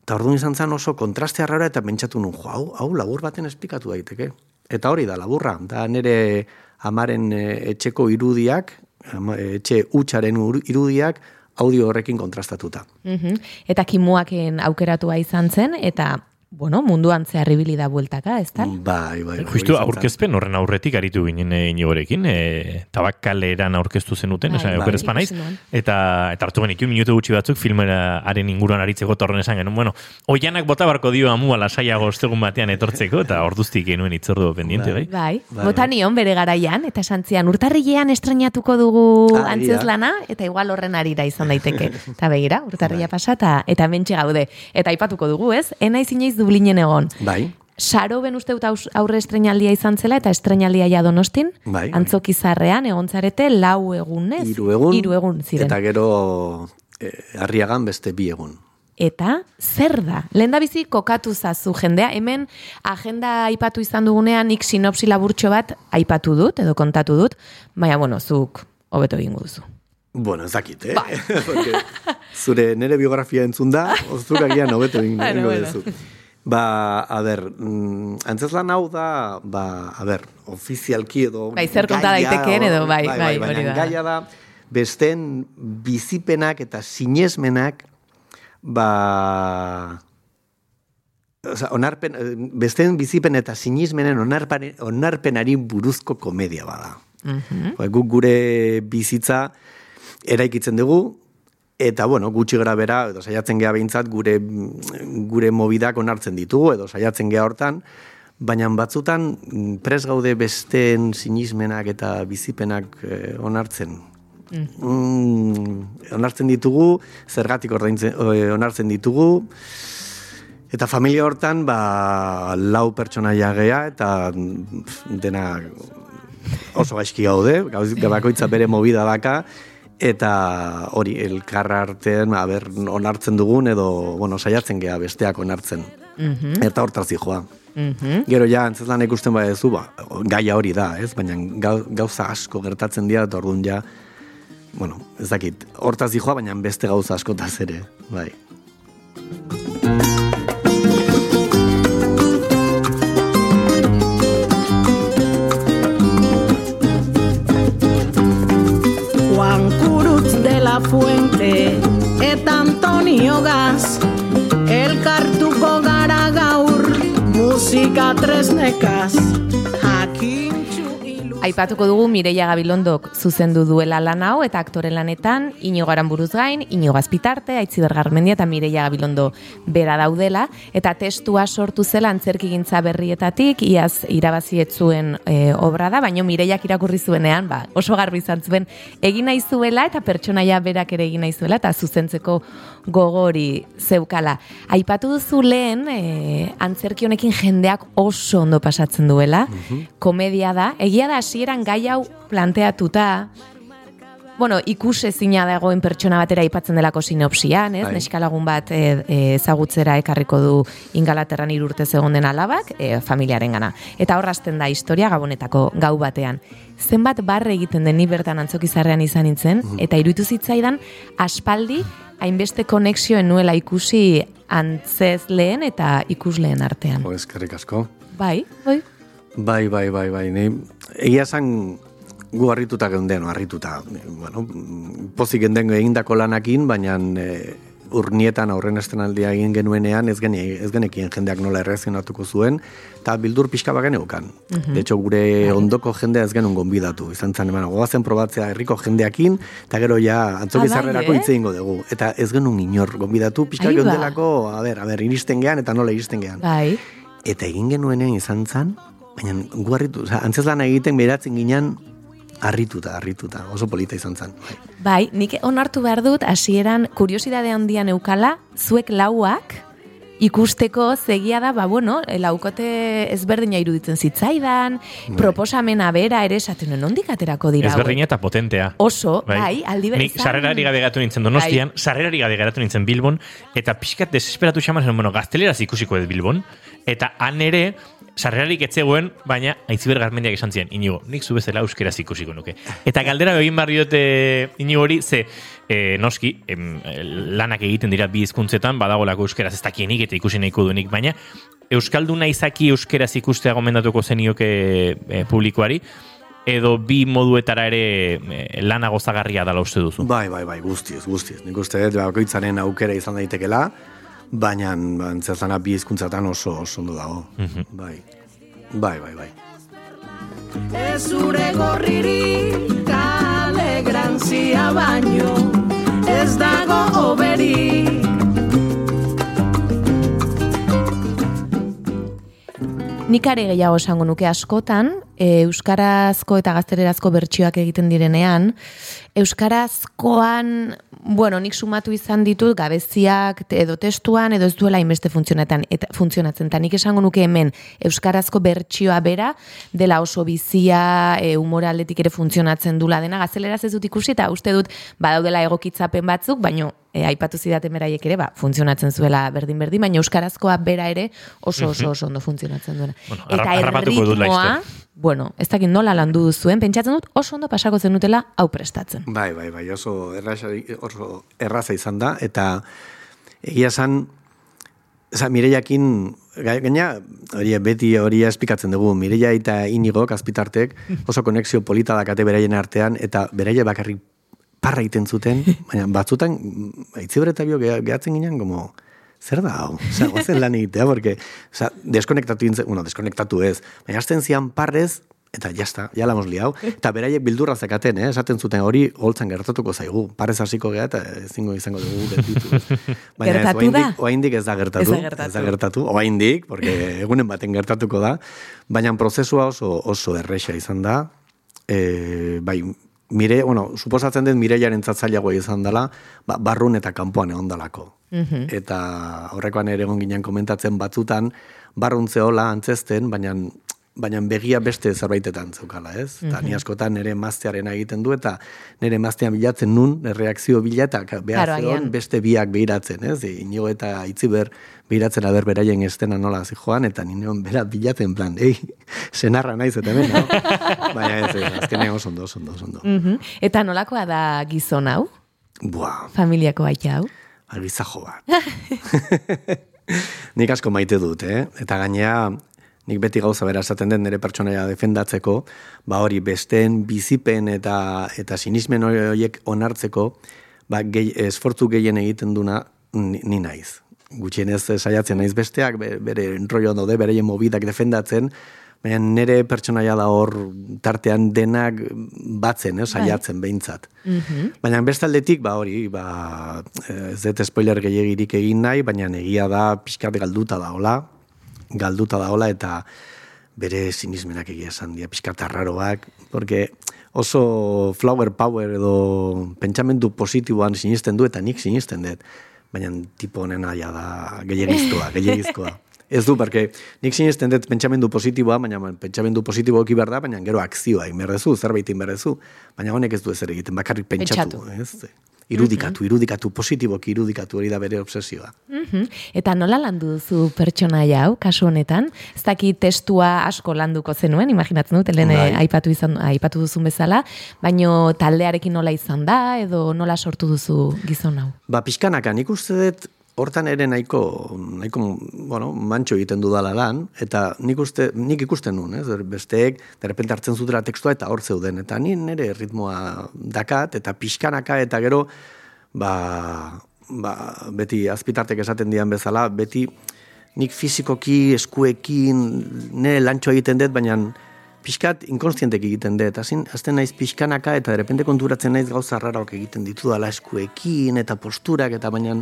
[SPEAKER 3] eta orduan izan zen oso kontraste arrara eta pentsatu nun, jo, hau, hau labur baten esplikatu daiteke. Eta hori da, laburra, da nire amaren eh, etxeko irudiak, etxe utxaren irudiak, audio horrekin kontrastatuta.
[SPEAKER 2] Mhm. Eta kimuaken aukeratua izan zen, eta, bueno, munduan zehar ibili da bueltaka, ez da?
[SPEAKER 3] Bai, bai. bai,
[SPEAKER 4] Justu aurkezpen horren aurretik aritu ginen e, inigorekin, e, tabakaleran aurkeztu zenuten,
[SPEAKER 2] Bai,
[SPEAKER 4] esan
[SPEAKER 2] bai.
[SPEAKER 4] naiz, eta, eta hartu genituen minutu gutxi batzuk filmeraren inguruan aritzeko torren esan genuen, bueno, oianak bota barko dio amua lasaiago ostegun batean etortzeko, eta orduztik genuen itzordu pendiente, bai?
[SPEAKER 2] Bai,
[SPEAKER 3] Bai,
[SPEAKER 2] bota nion bere garaian, eta santzian urtarrilean estrenatuko dugu
[SPEAKER 3] Ah,
[SPEAKER 2] antzeslana, eta igual horren arira izan daiteke. Eta begira, urtarrila pasa, eta, eta mentxe gaude. Eta aipatuko dugu, ez? Enaiz inoiz Dublinen egon.
[SPEAKER 3] Bai,
[SPEAKER 2] Saro ben uste dut aurre estrenaldia izan zela, eta estrenaldia ja donostin,
[SPEAKER 3] Bai,
[SPEAKER 2] antzokizarrean egon zarete lau egunez.
[SPEAKER 3] hiru egun,
[SPEAKER 2] Hiru egun ziren.
[SPEAKER 3] eta gero eh, harriagan beste bi egun.
[SPEAKER 2] Eta zer da? Lehen bizi kokatu zazu jendea, hemen agenda aipatu izan dugunean nik sinopsi laburtxo bat aipatu dut, edo kontatu dut, baina, bueno, zuk hobeto egingo duzu.
[SPEAKER 3] Bueno, ez dakit, eh?
[SPEAKER 2] Bai.
[SPEAKER 3] Zure nere biografia entzun da, oztuk agian hobeto egingo duzu. Ba, a ber, mm, antzeslan hau da, ba, a ber, ofizialki edo...
[SPEAKER 2] Bai, zer konta daitekeen edo, bai, bai,
[SPEAKER 3] baina
[SPEAKER 2] hori da.
[SPEAKER 3] Gaia da, besteen bizipenak eta sinesmenak, ba, Osa, onarpen, eh, besteen bizipen eta sinismenen onarpenari buruzko komedia bada.
[SPEAKER 2] Mhm.
[SPEAKER 3] Ba, Guk gure bizitza eraikitzen dugu, eta bueno, gutxi gara bera, edo saiatzen gea behintzat gure, gure mobidak onartzen ditugu, edo saiatzen gea hortan, baina batzutan mm, pres gaude besteen sinismenak eta bizipenak eh, onartzen. Mm, onartzen ditugu, zergatik ordaintzen, eh, onartzen ditugu, Eta familia hortan, ba, lau pertsonaia gea, eta mm, dena oso gaizki gaude, bakoitza bere movida daka, eta hori, elkarra artean, a ber, onartzen dugun, edo, bueno, saiatzen gea besteak onartzen. Eta hortaz joa.
[SPEAKER 2] Mhm.
[SPEAKER 3] Gero ja, antzezlan ikusten badezu, ba, gaia hori da, ez? Baina gau- gauza asko gertatzen dira, eta orduan ja, bueno, ez dakit, hortaz joa, baina beste gauza askotaz ere, bai.
[SPEAKER 6] La Fuente eta Antonio Gas elkartuko gara gaur musika tresnekaz jakintxu ilu
[SPEAKER 2] Aipatuko dugu Mireia Gabilondok zuzendu duela lan hau eta aktore lanetan Inigo Aranburuz gain, Inigo Azpitarte, Aitziber Garmendia eta Mireia Gabilondo bera daudela. Eta testua sortu zela antzerkigintza berrietatik iaz irabazi ez zuen e, obra da, baina Mireiak irakurri zuenean, ba, oso garbi izan zuen egin nahi zuela eta pertsonaia berak ere egin nahi zuela eta zuzentzeko gogori zeukala. Aipatu duzu lehen, e, antzerki honekin jendeak oso ondo pasatzen duela, komedia da, egia da hasieran gai hau planteatuta, Bueno, ikus ezina dagoen pertsona batera aipatzen delako sinopsian, ez?
[SPEAKER 3] Bai.
[SPEAKER 2] Neskalagun bat e, e, ezagutzera ekarriko du Ingalaterran irurtez egon den alabak, e, familiaren gana. Eta horrazten da historia gabonetako gau batean. Zenbat barre egiten den ni bertan antzokizarrean izan nintzen, eta iruditu zitzaidan aspaldi hainbeste konexioen nuela ikusi antzez lehen eta ikusleen artean.
[SPEAKER 3] Jo, eskerrik asko.
[SPEAKER 2] Bai, bai.
[SPEAKER 3] Bai, bai, bai, bai. Ni, egia esan gu harrituta geunden, harrituta. Bueno, pozik genden egindako lanakin, baina e, urnietan aurren estenaldia egin genuenean ez, gene, ez genekien jendeak nola erreazionatuko zuen, eta bildur pixka bagen eukan. De hecho, gure ondoko jendea ez genuen gonbidatu. Izan zen, eman, goazen probatzea herriko jendeakin, eta gero ja antzokizarrerako
[SPEAKER 2] Ah, bai, eh?
[SPEAKER 3] hitz egingo dugu. Eta ez genuen inor gonbidatu, pixka geundelako, a ber, a ber, iristen gean eta nola iristen gean.
[SPEAKER 2] Bai.
[SPEAKER 3] Eta egin genuenean izan zen, baina gu harritu, oza, antzeslan egiten beratzen ginen harrituta, harrituta, oso polita izan zen. Bai.
[SPEAKER 2] Bai, nik onartu behar dut, hasieran kuriosidade handian eukala, zuek lauak, ikusteko zegia da, ba, bueno, laukote ezberdina iruditzen zitzaidan, proposamena bera ere esaten nuen, ondik aterako dira.
[SPEAKER 4] Ezberdina eta potentea.
[SPEAKER 2] Oso, bai, aldi berean.
[SPEAKER 4] Nik sarrerari gabe geratu nintzen donostian, sarrerari gabe geratu nintzen Bilbon, eta pixkat desesperatu xaman zen, bueno, gazteleraz ikusiko ez Bilbon, eta han ere, sarrerarik etzegoen, baina aitziber garmendiak esan ziren, inigo, nik zu bezala euskeraz ikusiko nuke. Eta galdera egin barri dute inigo hori, ze e, noski, em, lanak egiten dira bi hizkuntzetan, badagolako euskeraz ez dakienik eta ikusi nahiko duenik, baina Euskalduna izaki euskeraz ikustea gomendatuko zenioke e, publikoari, edo bi moduetara ere e, lana gozagarria dala uste duzu.
[SPEAKER 3] Bai, bai, bai, guztiz, guztiz. Nik uste dut, bakoitzaren aukera izan daitekela, baina antzesana bi hizkuntzatan oso oso ondo dago. Bai. Bai, bai, bai.
[SPEAKER 6] Ez zure gorririk alegrantzia baino ez dago oberik
[SPEAKER 2] Nik are gehiago esango nuke askotan, e, euskarazko eta gaztelerazko bertsioak egiten direnean, euskarazkoan, bueno, nik sumatu izan ditut gabeziak edo testuan edo ez duela inbeste funtzionatzen eta funtzionatzen. Ta nik esango nuke hemen euskarazko bertsioa bera dela oso bizia, e, humor aldetik ere funtzionatzen dula dena gazteleraz ez dut ikusi eta uste dut badaudela egokitzapen batzuk, baino e, aipatu zidaten beraiek ere, ba, funtzionatzen zuela berdin-berdin, baina euskarazkoa bera ere oso oso oso ondo funtzionatzen duena.
[SPEAKER 4] Bueno, harrapatuko dut laster.
[SPEAKER 2] Bueno, ez dakit nola landu duzuen, pentsatzen dut oso ondo pasako zenutela hau prestatzen.
[SPEAKER 3] Bai, bai, bai, oso erraza, oso erraza izan da, eta egia esan, Eza, Mireiakin, gai- gaina, hori beti hori espikatzen dugu, Mireia eta Inigok, azpitartek, oso konexio polita dakate beraien artean, eta beraie bakarrik parra egiten zuten, baina batzutan, aitziber eta bio geha- gehatzen ginen, como, zer da hau? Osea, gozen lan egitea, porque, osea, deskonektatu intzen, bueno, deskonektatu ez, baina hasten zian parrez, eta jazta, ja la hemos liau. Eta beraiek bildurra zekaten, eh? esaten zuten hori holtzan gertatuko zaigu. Parez hasiko gea eta ezingo izango dugu gelditu. Baina
[SPEAKER 2] Gertatu
[SPEAKER 3] ez da gertatu.
[SPEAKER 2] Ez da gertatu.
[SPEAKER 3] Ez da gertatu, oraindik, porque egunen baten gertatuko da. Baina prozesua oso, oso erresa izan da. E, bai, mire, bueno, suposatzen den mireiaren zatzailagoa izan dela, ba, barrun eta kanpoan egon dalako. Eta horrekoan ere egon ginen komentatzen batzutan, barruntze hola antzesten, baina baina begia beste zerbaitetan zeukala, ez? Eta ni askotan nire maztearen egiten du, eta nire maztean bilatzen nun, reakzio bila, eta behar zeon beste biak behiratzen, ez? E, Inigo eta itziber behiratzen aber beraien estena nola zijoan, eta nineon berat bilatzen en plan, ei, senarra naiz eta hemen, no? Baina ez, azkenean oso ondo, oso ondo, oso ondo.
[SPEAKER 2] Mhm. Eta nolakoa da gizon hau?
[SPEAKER 3] Buah,
[SPEAKER 2] Familiako aita hau?
[SPEAKER 3] albizajo bat. nik asko maite dut, eh? Eta gainea, nik beti gauza bera esaten den nire pertsonaia defendatzeko, ba hori besteen bizipen eta eta sinismen horiek onartzeko, ba gehi, esfortzu gehien egiten duna ni, ni naiz. Gutxienez saiatzen naiz besteak, be- bere enrollo daude, bereien mobidak defendatzen, baina nire pertsonaia da hor tartean denak batzen, eh, saiatzen behintzat. Baina bestaldetik, ba hori, ba, ez dut spoiler gehiagirik egin nahi, baina egia da pixkat galduta daola, galduta daola eta bere sinismenak egia esan dia, pixkat arraroak, porque oso flower power edo pentsamendu positiboan sinisten du eta nik sinisten dut, baina tipo honen aia da gehiagizkoa, gehiagizkoa. Ez du, porque nik sinisten dut pentsamendu positiboa, baina pentsamendu positibo eki behar da, baina gero akzioa inberdezu, zerbait inberdezu, baina honek ez du ezer egiten, bakarrik pentsatu.
[SPEAKER 2] Pentsatu.
[SPEAKER 3] Ez? Irudikatu, irudikatu, positiboki irudikatu hori da bere obsesioa.
[SPEAKER 2] Mhm. Eta nola landu duzu pertsonaia hau, kasu honetan? Ez daki testua asko landuko zenuen, imaginatzen dut, lehen
[SPEAKER 3] Bai.
[SPEAKER 2] aipatu, izan, aipatu duzun bezala, baino taldearekin nola izan da, edo nola sortu duzu gizon hau?
[SPEAKER 3] Ba, pixkanaka, nik uste dut hortan ere nahiko, nahiko bueno, mantxo egiten dudala lan, eta nik, uste, nik ikusten nuen, ez? besteek, derrepente hartzen zutela tekstua eta hor zeuden, eta ni nire ritmoa dakat, eta pixkanaka, eta gero, ba, ba, beti azpitartek esaten dian bezala, beti nik fizikoki, eskuekin, nire lantxo egiten dut, baina pixkat inkonstientek egiten dut. Azin, azten naiz pixkanaka eta derepente konturatzen naiz gauza raraok egiten ditudala eskuekin eta posturak eta baina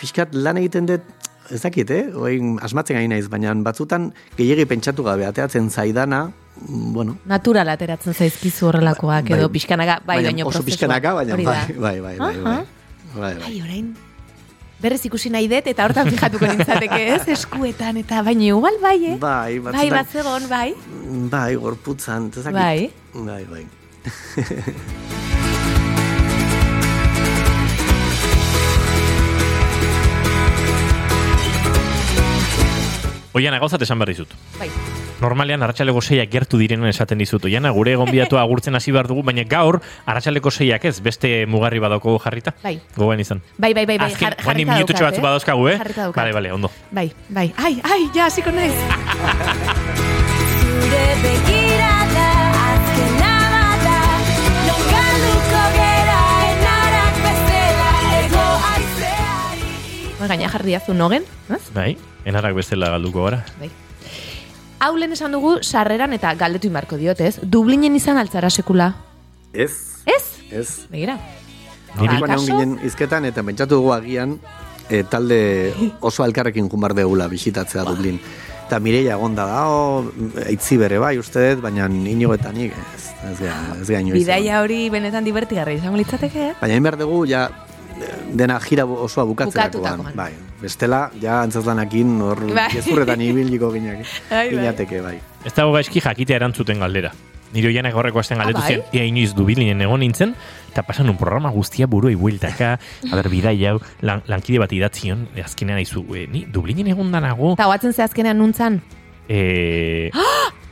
[SPEAKER 3] pixkat lan egiten dut, ez dakit, eh? Oin, asmatzen gai naiz, baina batzutan gehiegi pentsatu gabe ateatzen zaidana, bueno,
[SPEAKER 2] Natural ateratzen zaizkizu horrelakoak,
[SPEAKER 3] Bai.
[SPEAKER 2] edo pixkanaga, bai,
[SPEAKER 3] baina oso pixkanaka, baina bai, bai, bai, bai, bai, bai, bai.
[SPEAKER 2] Ai, orain, berrez ikusi nahi dut, eta hortan fijatuko nintzateke, ez, eskuetan, eta baino igual bai, eh?
[SPEAKER 3] Bai,
[SPEAKER 2] Bai,
[SPEAKER 3] batzutan,
[SPEAKER 2] bat zegon, bai.
[SPEAKER 3] bai, gorputzan, ez dakit.
[SPEAKER 2] Bai.
[SPEAKER 3] Bai, bai.
[SPEAKER 4] Oiana, gauzat esan behar dizut.
[SPEAKER 2] Bai.
[SPEAKER 4] Normalean arratsaleko seiak gertu direnen esaten dizut. Oiana, gure gonbidatua agurtzen hasi behar dugu, baina gaur arratsaleko seiak ez, beste mugarri badauko jarrita.
[SPEAKER 2] Bai.
[SPEAKER 4] Gogoan izan.
[SPEAKER 2] Bai, bai, bai, bai,
[SPEAKER 4] Azken,
[SPEAKER 2] jar- jarrita
[SPEAKER 4] minututxo batzu
[SPEAKER 2] eh?
[SPEAKER 4] badauzkagu, eh?
[SPEAKER 2] Jarrita daukat.
[SPEAKER 4] Bale, bale, ondo.
[SPEAKER 2] Bai, bai. Ai, ai, ja, hasiko naiz. gaina jarri diazu nogen, ez?
[SPEAKER 4] Bai, enarak bestela galduko gara.
[SPEAKER 2] Bai. Hau lehen esan dugu sarreran eta galdetu inbarko diot, ez? Dublinen izan altzara sekula.
[SPEAKER 3] Ez,
[SPEAKER 2] Ez?
[SPEAKER 3] ez.
[SPEAKER 2] Begira.
[SPEAKER 3] Niri
[SPEAKER 2] Ba,
[SPEAKER 3] egon ginen izketan eta pentsatu dugu agian e, talde oso alkarrekin jumar deula bisitatzea Dublin. Eta Mireia egonda da, o, eitzi bere bai uste dut, baina inigo eta nik ez, ez ez gea inoiz. egon.
[SPEAKER 2] Bidaia hori benetan divertigarra izango litzateke, eh?
[SPEAKER 3] Baina egin behar dugu, ja, dena jira osoa bukatzerakoan. Bai, bestela, ja antzazlanakin hor
[SPEAKER 2] Bai.
[SPEAKER 3] gezurretan ibiliko ginak.
[SPEAKER 2] Bai, bai.
[SPEAKER 3] Ginateke, bai.
[SPEAKER 4] Ez dago gaizki jakitea erantzuten galdera. Nire oianak horreko asten galdetu
[SPEAKER 2] Ah, bai?
[SPEAKER 4] zen, ea inoiz dubilinen egon nintzen, eta pasan un programa guztia buruei bueltaka, a ber, bidai hau, lan, lankide bat idatzion, e, azkenean aizu, e, ni dublinen egon danago,
[SPEAKER 2] Eta hoatzen ze azkenean nuntzan.
[SPEAKER 4] e,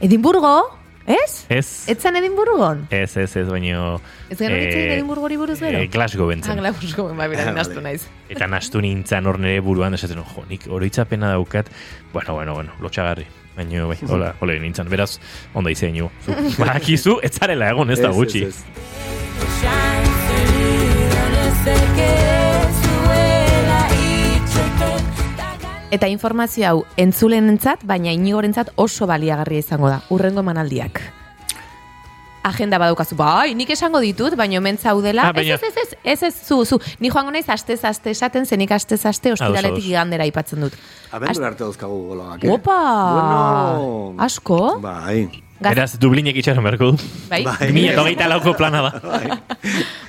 [SPEAKER 2] Edimburgo, ez?
[SPEAKER 4] ez,
[SPEAKER 2] Etzan Edimburgon?
[SPEAKER 4] ez, ez, ez, baino...
[SPEAKER 2] Ez gero
[SPEAKER 4] eh,
[SPEAKER 2] Edimburgori buruz gero?
[SPEAKER 4] eh, Glasgow
[SPEAKER 2] Ah,
[SPEAKER 4] bentzen.
[SPEAKER 2] Glasgow, bai, bera,
[SPEAKER 3] Ah,
[SPEAKER 2] nastu
[SPEAKER 3] vale.
[SPEAKER 2] naiz.
[SPEAKER 4] Eta nastu nintzen hor nire buruan, esaten, jo, nik oroitzapena daukat, bueno, bueno, bueno, lotxagarri. Baina, bai, hola, hola nintzen. Beraz, onda izan ju. Badakizu, ez zarela egon ez da
[SPEAKER 3] Ez,
[SPEAKER 4] gutxi.
[SPEAKER 3] ez, ez.
[SPEAKER 7] Ez
[SPEAKER 2] Eta informazio hau entzulenentzat, baina inigorentzat oso baliagarria izango da. Urrengo emanaldiak. Agenda badaukazu, bai, nik esango ditut, baina hemen zaudela.
[SPEAKER 4] Ah, baina-
[SPEAKER 2] Ez, ez, ez, ez, ez, zu, zu. Ni joango naiz astez aste esaten, zenik astez aste, ostiraletik
[SPEAKER 4] ados.
[SPEAKER 2] igandera aipatzen dut.
[SPEAKER 3] Abendu arte dauzkagu goloak. eh?
[SPEAKER 2] Opa!
[SPEAKER 3] Bueno.
[SPEAKER 2] Asko?
[SPEAKER 3] Bai.
[SPEAKER 2] Gaz-
[SPEAKER 4] Beraz, Dublinek itxaron beharko du.
[SPEAKER 2] Bai?
[SPEAKER 3] Bai.
[SPEAKER 4] Mila eta hogeita lauko plana da.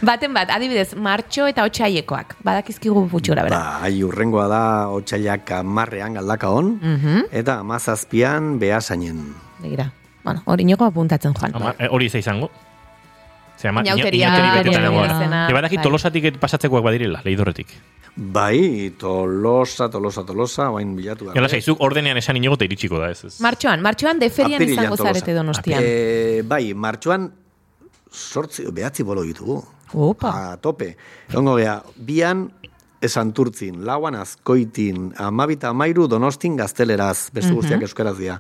[SPEAKER 2] Baten bat, adibidez, martxo eta otxaiekoak. Badakizkigu gutxi bera.
[SPEAKER 3] Bai, urrengoa da otxailak amarrean galdaka on,
[SPEAKER 2] Mhm.
[SPEAKER 3] eta amazazpian behasainen.
[SPEAKER 2] Begira. Bueno, hori inigo apuntatzen joan.
[SPEAKER 4] Ama, eh, hori izan izango. Ze ama,
[SPEAKER 2] Inauteria,
[SPEAKER 4] inauteri betetan
[SPEAKER 2] hori
[SPEAKER 4] egon gara.
[SPEAKER 2] izena,
[SPEAKER 4] Eba dakit
[SPEAKER 2] bai.
[SPEAKER 3] tolosa, tolosa, tolosa, bain bilatu behar.
[SPEAKER 4] Gala zaizuk ordenean esan inigo eta iritsiko da, ez ez.
[SPEAKER 2] Martxoan, martxoan deferian
[SPEAKER 3] Apirilean
[SPEAKER 2] izango
[SPEAKER 3] Tolosa.
[SPEAKER 2] zarete donostian.
[SPEAKER 3] E, bai, martxoan sortzi, behatzi bolo ditugu.
[SPEAKER 2] Opa.
[SPEAKER 3] A tope. Egongo gea, bian esanturtzin, lauan azkoitin, amabita amairu donostin gazteleraz, beste guztiak euskaraz dira.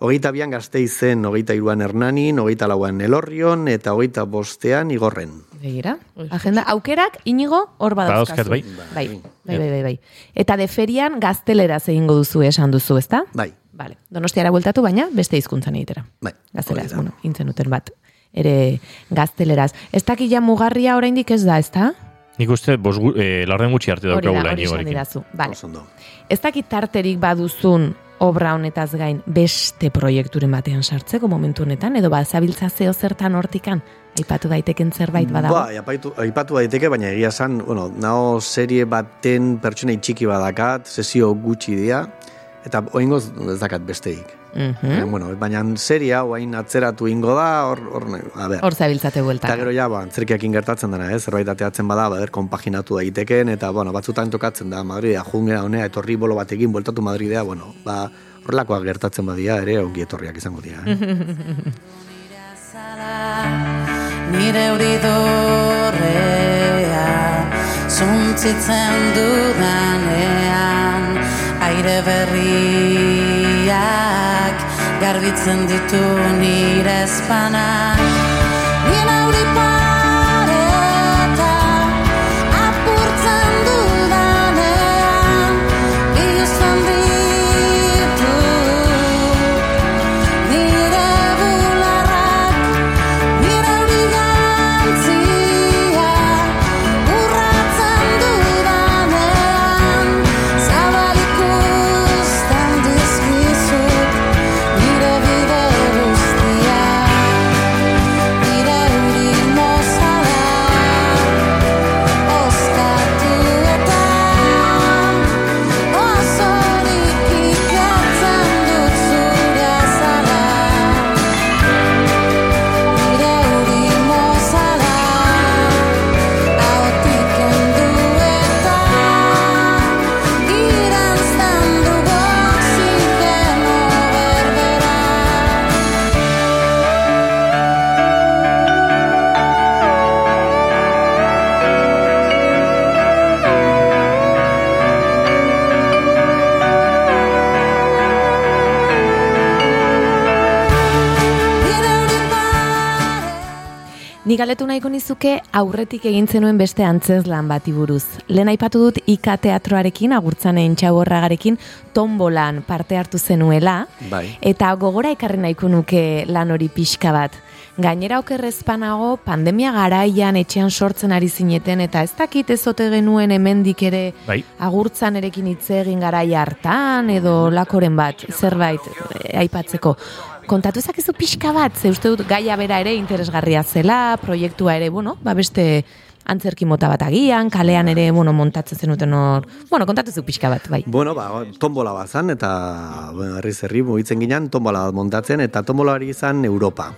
[SPEAKER 3] Hogeita bian gazteizen, hogeita iruan hernanin, hogeita lauan elorrion, eta hogeita bostean igorren.
[SPEAKER 2] Begira. Agenda, aukerak inigo hor
[SPEAKER 4] Badauzkat,
[SPEAKER 2] badauzkazu.
[SPEAKER 4] bai.
[SPEAKER 2] Bai, bai, bai, bai, bai. Eta deferian gazteleraz egingo duzu esan duzu, ezta?
[SPEAKER 3] Bai,
[SPEAKER 2] Vale. Donostiara bueltatu, baina beste hizkuntzan egitera.
[SPEAKER 3] bai.
[SPEAKER 2] Gazteleraz,
[SPEAKER 3] da.
[SPEAKER 2] bueno, intzen duten bat. Ere gazteleraz. Ez dakila mugarria oraindik ez da, ezta?
[SPEAKER 4] Nik uste, bos, gu- eh, laurden gutxi arte
[SPEAKER 2] Hori da,
[SPEAKER 4] daukagula
[SPEAKER 2] hori didazu. Vale.
[SPEAKER 3] Oso ondo.
[SPEAKER 2] Ez dakit tarterik baduzun obra honetaz gain beste proiekturen batean sartzeko momentu honetan, edo bazabiltza zeo zertan hortikan, aipatu daiteken zerbait badago.
[SPEAKER 3] Ba, aipatu, aipatu daiteke, baina egia esan, bueno, nao serie baten pertsonei txiki badakat, sesio gutxi dira, eta oingoz ez dakat besteik.
[SPEAKER 2] Mhm.
[SPEAKER 3] Eh, bueno, baina seria oain atzeratu ingo da, hor, hor, a ber.
[SPEAKER 2] Hor zabiltzate
[SPEAKER 3] Eta
[SPEAKER 2] bueltan.
[SPEAKER 3] gero ja, ba, antzerkiakin gertatzen dena, ez? Zerbait ateatzen bada, bader, konpaginatu daiteken, eta, bueno, batzutan tokatzen da, Madridea, jungera honea, etorri bolo batekin, bueltatu Madridea, bueno, ba, horrelakoak gertatzen badia, ere, ongi etorriak izango dira, eh?
[SPEAKER 8] Nire hori dorrea Zuntzitzen dudanean Aire berriak Garbitzen ditu nire espanak Nire hori
[SPEAKER 2] Galetu nahiko nizuke aurretik egin zenuen beste antzezlan bati buruz. Lehen aipatu dut Ika teatroarekin, agurtzanen txaborragarekin, tombolan parte hartu zenuela,
[SPEAKER 3] Bai.
[SPEAKER 2] eta gogora ekarri nahiko nuke lan hori pixka bat. Gainera okerrezpanago, pandemia garaian etxean sortzen ari zineten, eta ez dakit ez ote genuen hemendik ere
[SPEAKER 4] Bai.
[SPEAKER 2] agurtzan erekin hitz egin garai hartan, edo lakoren bat, zerbait eh, aipatzeko. Kontatu ezakizu pixka bat, ze uste dut gaia bera ere interesgarria zela, proiektua ere, bueno, ba beste antzerki mota bat agian, kalean ere, bueno, montatzen zenuten hor, bueno, kontatu zu pixka bat, bai.
[SPEAKER 3] Bueno, ba, tombola bat zan, eta bueno, herri mugitzen ginen, tombola bat montatzen, eta tombola hori izan Europa.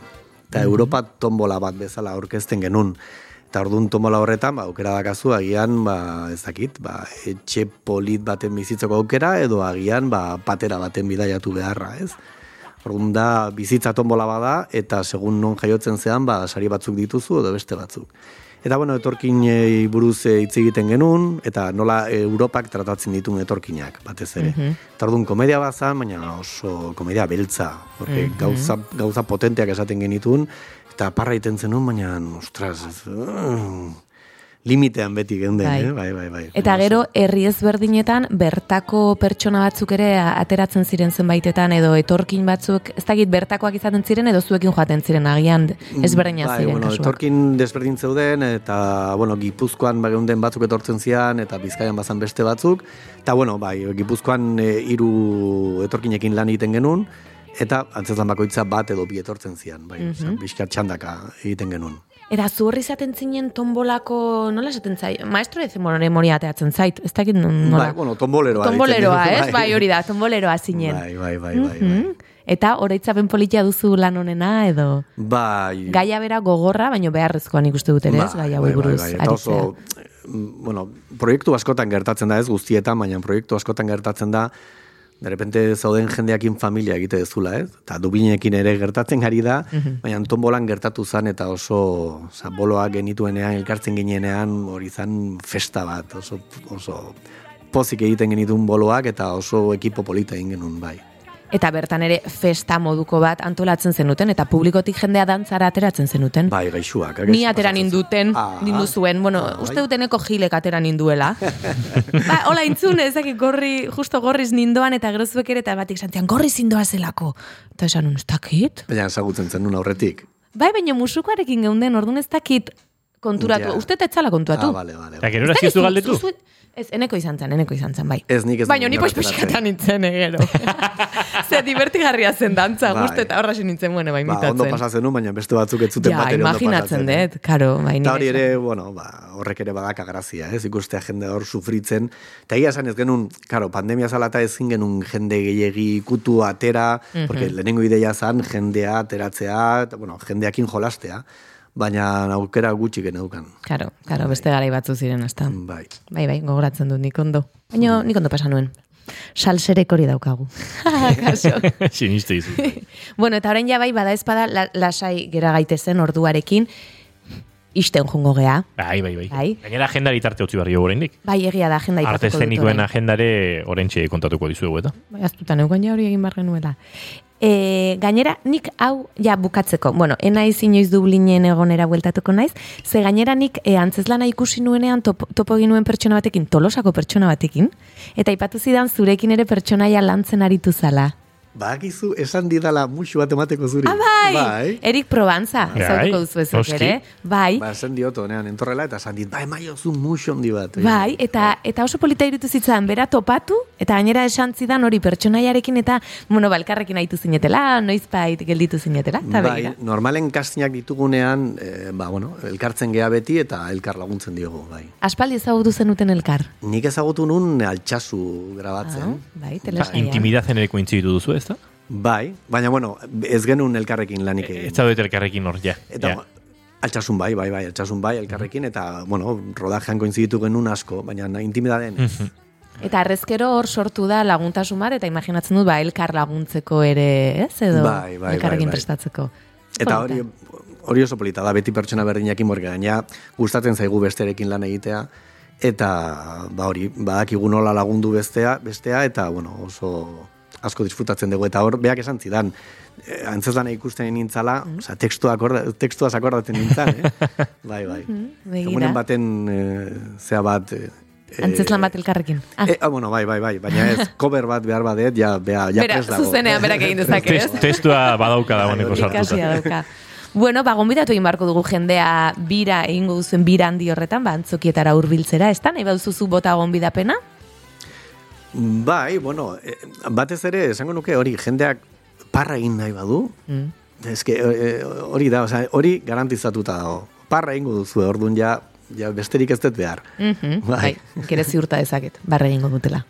[SPEAKER 3] Eta Europa tombola bat bezala aurkezten genuen. Eta orduan tombola horretan, ba, aukera dakazu, agian, ba, ez dakit, ba, etxe polit baten bizitzeko aukera, edo agian, ba, patera baten bidaiatu beharra, ez? Orduan da, bizitza tombola bada, eta segun non jaiotzen zean, ba, sari batzuk dituzu, edo beste batzuk. Eta bueno, etorkin eh, buruz eh, hitz egiten genuen, eta nola eh, Europak tratatzen ditun etorkinak, batez ere. Eta orduan komedia bazan, baina oso komedia beltza, porque gauza, gauza potenteak esaten genitun, eta parra iten zenuen, baina, ostras, ez, mm, limitean beti geunden,
[SPEAKER 2] Bai.
[SPEAKER 3] eh? bai, bai, bai.
[SPEAKER 2] Eta gero, herri ezberdinetan, bertako pertsona batzuk ere ateratzen ziren zenbaitetan, edo etorkin batzuk, ez dakit bertakoak izaten ziren, edo zuekin joaten ziren, agian ezberdina
[SPEAKER 3] bai,
[SPEAKER 2] ziren
[SPEAKER 3] bueno,
[SPEAKER 2] kasuak.
[SPEAKER 3] etorkin desberdin zeuden, eta, bueno, Gipuzkoan bageunden batzuk etortzen zian, eta Bizkaian bazan beste batzuk, eta, bueno, bai, Gipuzkoan e, hiru etorkinekin lan egiten genuen, eta antzezlan bakoitza bat edo bi etortzen zian, bai, mm. -hmm. txandaka egiten genuen.
[SPEAKER 2] Eta zu horri izaten zinen tombolako, nola esaten zait? Maestro de memoria ateatzen zait, ez dakit nola.
[SPEAKER 3] Bai, bueno, tomboleroa.
[SPEAKER 2] Tomboleroa, ez?
[SPEAKER 3] genuen,
[SPEAKER 2] Bai, hori da, tomboleroa zinen.
[SPEAKER 3] Bai, bai, bai, bai, bai.
[SPEAKER 2] Mhm. Eta oroitzapen politia duzu lan honena, edo...
[SPEAKER 3] Bai.
[SPEAKER 2] Gaia bera gogorra, baino beharrezkoan ikuste dut ere, ez?
[SPEAKER 3] Bai,
[SPEAKER 2] hauei
[SPEAKER 3] bai, bai,
[SPEAKER 2] buruz
[SPEAKER 3] bai,
[SPEAKER 2] aritzea.
[SPEAKER 3] oso, mm, bueno, proiektu askotan gertatzen da ez guztietan, baina proiektu askotan gertatzen da, de repente zauden jendeakin familia egite dezula, ez? Eta dubinekin ere gertatzen ari da,
[SPEAKER 2] Mhm.
[SPEAKER 3] baina tombolan gertatu zan eta oso, oza, boloak genituenean, elkartzen ginenean, hori zan festa bat, oso, oso pozik egiten genitun boloak eta oso ekipo polita egin genuen, bai.
[SPEAKER 2] Eta bertan ere festa moduko bat antolatzen zenuten, eta publikotik jendea dantzara ateratzen zenuten.
[SPEAKER 3] Bai, gaixuak.
[SPEAKER 2] Ni atera ninduten,
[SPEAKER 3] Ah.
[SPEAKER 2] nindu zuen, bueno,
[SPEAKER 3] Ah,
[SPEAKER 2] uste
[SPEAKER 3] bai.
[SPEAKER 2] duteneko gilek atera ninduela. ba, hola intzun, ezakit gorri, justo gorriz nindoan, eta gero zuek ere, eta batik santian, gorriz indoa zelako. Eta esan, ez dakit?
[SPEAKER 3] Baina ezagutzen zenun aurretik.
[SPEAKER 2] Bai, baina musukoarekin geunden, orduan ez dakit konturatu.
[SPEAKER 3] Ja.
[SPEAKER 2] Uste etzala kontuatu.
[SPEAKER 3] Ah, bale, bale.
[SPEAKER 4] Eta gero
[SPEAKER 2] Ez dakit
[SPEAKER 4] zu
[SPEAKER 2] zu-
[SPEAKER 4] galdetu?
[SPEAKER 2] zu- Ez, eneko izan zen, eneko izan zen, bai.
[SPEAKER 3] Ez nik ez
[SPEAKER 2] Baina ni pois
[SPEAKER 3] errepikatzen.
[SPEAKER 2] pixkatan nintzen, egero. Ze divertigarria zen dantza,
[SPEAKER 3] Bai.
[SPEAKER 2] guzti eta horra nintzen, bueno, bai,
[SPEAKER 3] Ba, ondo
[SPEAKER 2] imitatzen.
[SPEAKER 3] pasatzen baina beste batzuk ez zuten
[SPEAKER 2] ja,
[SPEAKER 3] bat ere ondo
[SPEAKER 2] imaginatzen
[SPEAKER 3] pasatzen. eh?
[SPEAKER 2] dut, karo, bai,
[SPEAKER 3] Eta hori ere, bueno, ba, horrek ere badaka grazia, ez? Ikustea jende hor sufritzen. Eta egia esan ez genuen, karo, pandemia zala eta ezin genuen jende gehiegi kutu atera,
[SPEAKER 2] Mhm.
[SPEAKER 3] porque lehenengo ideia zan jendea ateratzea, eta, bueno, jendeakin jolastea, baina aukera gutxi geneukan.
[SPEAKER 2] Karo, karo, beste garai batzu ziren, hasta.
[SPEAKER 3] Bai.
[SPEAKER 2] Bai, bai, gogoratzen dut nik ondo. Baina nik ondo pasa nuen. Salserek hori daukagu. Kaso.
[SPEAKER 4] Siniste izu.
[SPEAKER 2] bueno, eta orain ja bai, bada espada, la, lasai gera gaitezen orduarekin, isten jungo gea.
[SPEAKER 4] Bai, bai, bai.
[SPEAKER 2] Bai.
[SPEAKER 4] Gainera agendari tarte utzi barri oraindik.
[SPEAKER 2] Bai, egia da, agenda
[SPEAKER 4] Arte eszenikoen agendare orentxe kontatuko dizuegu eta.
[SPEAKER 2] Bai, aztuta neukan ja hori egin behar genuela. E, gainera, nik hau, ja, bukatzeko, bueno, enaiz inoiz Dublinen egonera bueltatuko naiz, ze gainera nik e, antzeslana ikusi nuenean topo, topo nuen pertsona batekin, tolosako pertsona batekin, eta ipatu zidan zurekin ere pertsonaia lantzen aritu zala.
[SPEAKER 3] Bakizu, esan didala musu bat emateko zuri.
[SPEAKER 2] Ah, bai!
[SPEAKER 3] Bai.
[SPEAKER 2] Erik Probanza,
[SPEAKER 4] Bai,
[SPEAKER 2] ezagutuko duzu ezuk ere. Bai,
[SPEAKER 3] Ba, esan diot, honean, entorrela, eta esan dit, bai, maiozu musu handi bat.
[SPEAKER 2] Bai, eta eta oso polita irutu zitzan, bera topatu, eta gainera esan zidan hori pertsonaiarekin eta, bueno, balkarrekin aitu zinetela, noiz bait gelditu zinetela, eta
[SPEAKER 3] Bai,
[SPEAKER 2] begira.
[SPEAKER 3] normalen kastinak ditugunean, e, ba, bueno, elkartzen gea beti eta elkar laguntzen diogu, bai.
[SPEAKER 2] Aspaldi ezagutu zenuten elkar.
[SPEAKER 3] Nik ezagutu nun altxasu grabatzen.
[SPEAKER 2] Ah, bai, telesaia.
[SPEAKER 4] intimidazen ere kointziditu duzu, ez da?
[SPEAKER 3] Bai, baina bueno, ez genuen elkarrekin lanik egin.
[SPEAKER 4] Ez zaudete elkarrekin hor, ja.
[SPEAKER 3] Eta
[SPEAKER 4] ja.
[SPEAKER 3] altxasun bai, bai, bai, altxasun bai, elkarrekin, eta, bueno, rodajean koinziditu genuen asko, baina intimidaden ez.
[SPEAKER 4] Mhm.
[SPEAKER 2] Eta arrezkero hor sortu da laguntasun bat, eta imaginatzen dut, ba, elkar laguntzeko ere, ez? Edo
[SPEAKER 3] Bai, bai,
[SPEAKER 2] elkarrekin
[SPEAKER 3] bai, bai.
[SPEAKER 2] prestatzeko.
[SPEAKER 3] Eta hori, hori oso polita da, beti pertsona berdinakin morga gaina, gustatzen zaigu besterekin lan egitea, eta ba hori, badakigu nola lagundu bestea, bestea eta bueno, oso asko disfrutatzen dugu eta hor beak esan zidan eh, antzeslana ikusten nintzala,
[SPEAKER 2] Mm.
[SPEAKER 3] osea tekstua akorda, tekstuaz akordatzen nintzan, eh? bai, bai.
[SPEAKER 2] begira.
[SPEAKER 3] Egunen baten eh, zea bat eh,
[SPEAKER 2] Antzeslan bat elkarrekin. Ah,
[SPEAKER 3] Eh, ah, bueno, bai, bai, bai, baina ez, cover bat behar badet, ja, bea, ja
[SPEAKER 2] Bera,
[SPEAKER 3] dago.
[SPEAKER 2] zuzenean berak egin dezake, ez?
[SPEAKER 4] Test, testua badauka dagoeneko
[SPEAKER 3] Bai,
[SPEAKER 4] sartuta.
[SPEAKER 2] Dauka. Bueno, ba, gonbidatu egin beharko dugu jendea bira egingo duzuen bira handi horretan, ba, antzokietara hurbiltzera, ez da? Nahi baduzu bota gonbidapena?
[SPEAKER 3] Bai, bueno, eh, batez ere, esango nuke hori, jendeak parra egin nahi badu,
[SPEAKER 2] Mm.
[SPEAKER 3] Ez que eh, hori da, osea, hori garantizatuta dago. Parra egingo duzu, orduan ja, ja besterik ez dut behar.
[SPEAKER 2] Mhm,
[SPEAKER 3] Bai.
[SPEAKER 2] bai, kere ziurta dezaket, barre egingo dutela.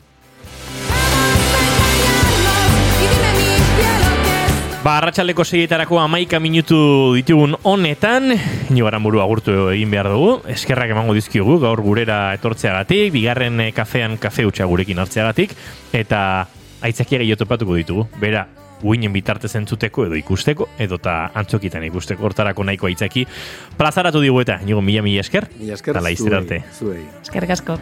[SPEAKER 4] Ba, arratsaldeko segietarako amaika minutu ditugun honetan, inogaran buru agurtu egin behar dugu, eskerrak emango dizkigu gaur gurera etortzeagatik, bigarren eh, kafean kafe utxa gurekin hartzeagatik, eta aitzakia gehiago topatuko ditugu. Bera, guinen bitarte zentzuteko edo ikusteko, edo eta antzokitan ikusteko hortarako nahiko aitzaki. Plazaratu digu eta, inigo mila mila esker,
[SPEAKER 3] Mila esker,
[SPEAKER 4] eta laizter
[SPEAKER 3] zuei,
[SPEAKER 4] arte.
[SPEAKER 3] zuei.
[SPEAKER 2] Eskerrik asko.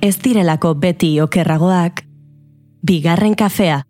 [SPEAKER 9] Ez direlako beti okerragoak, bigarren kafea.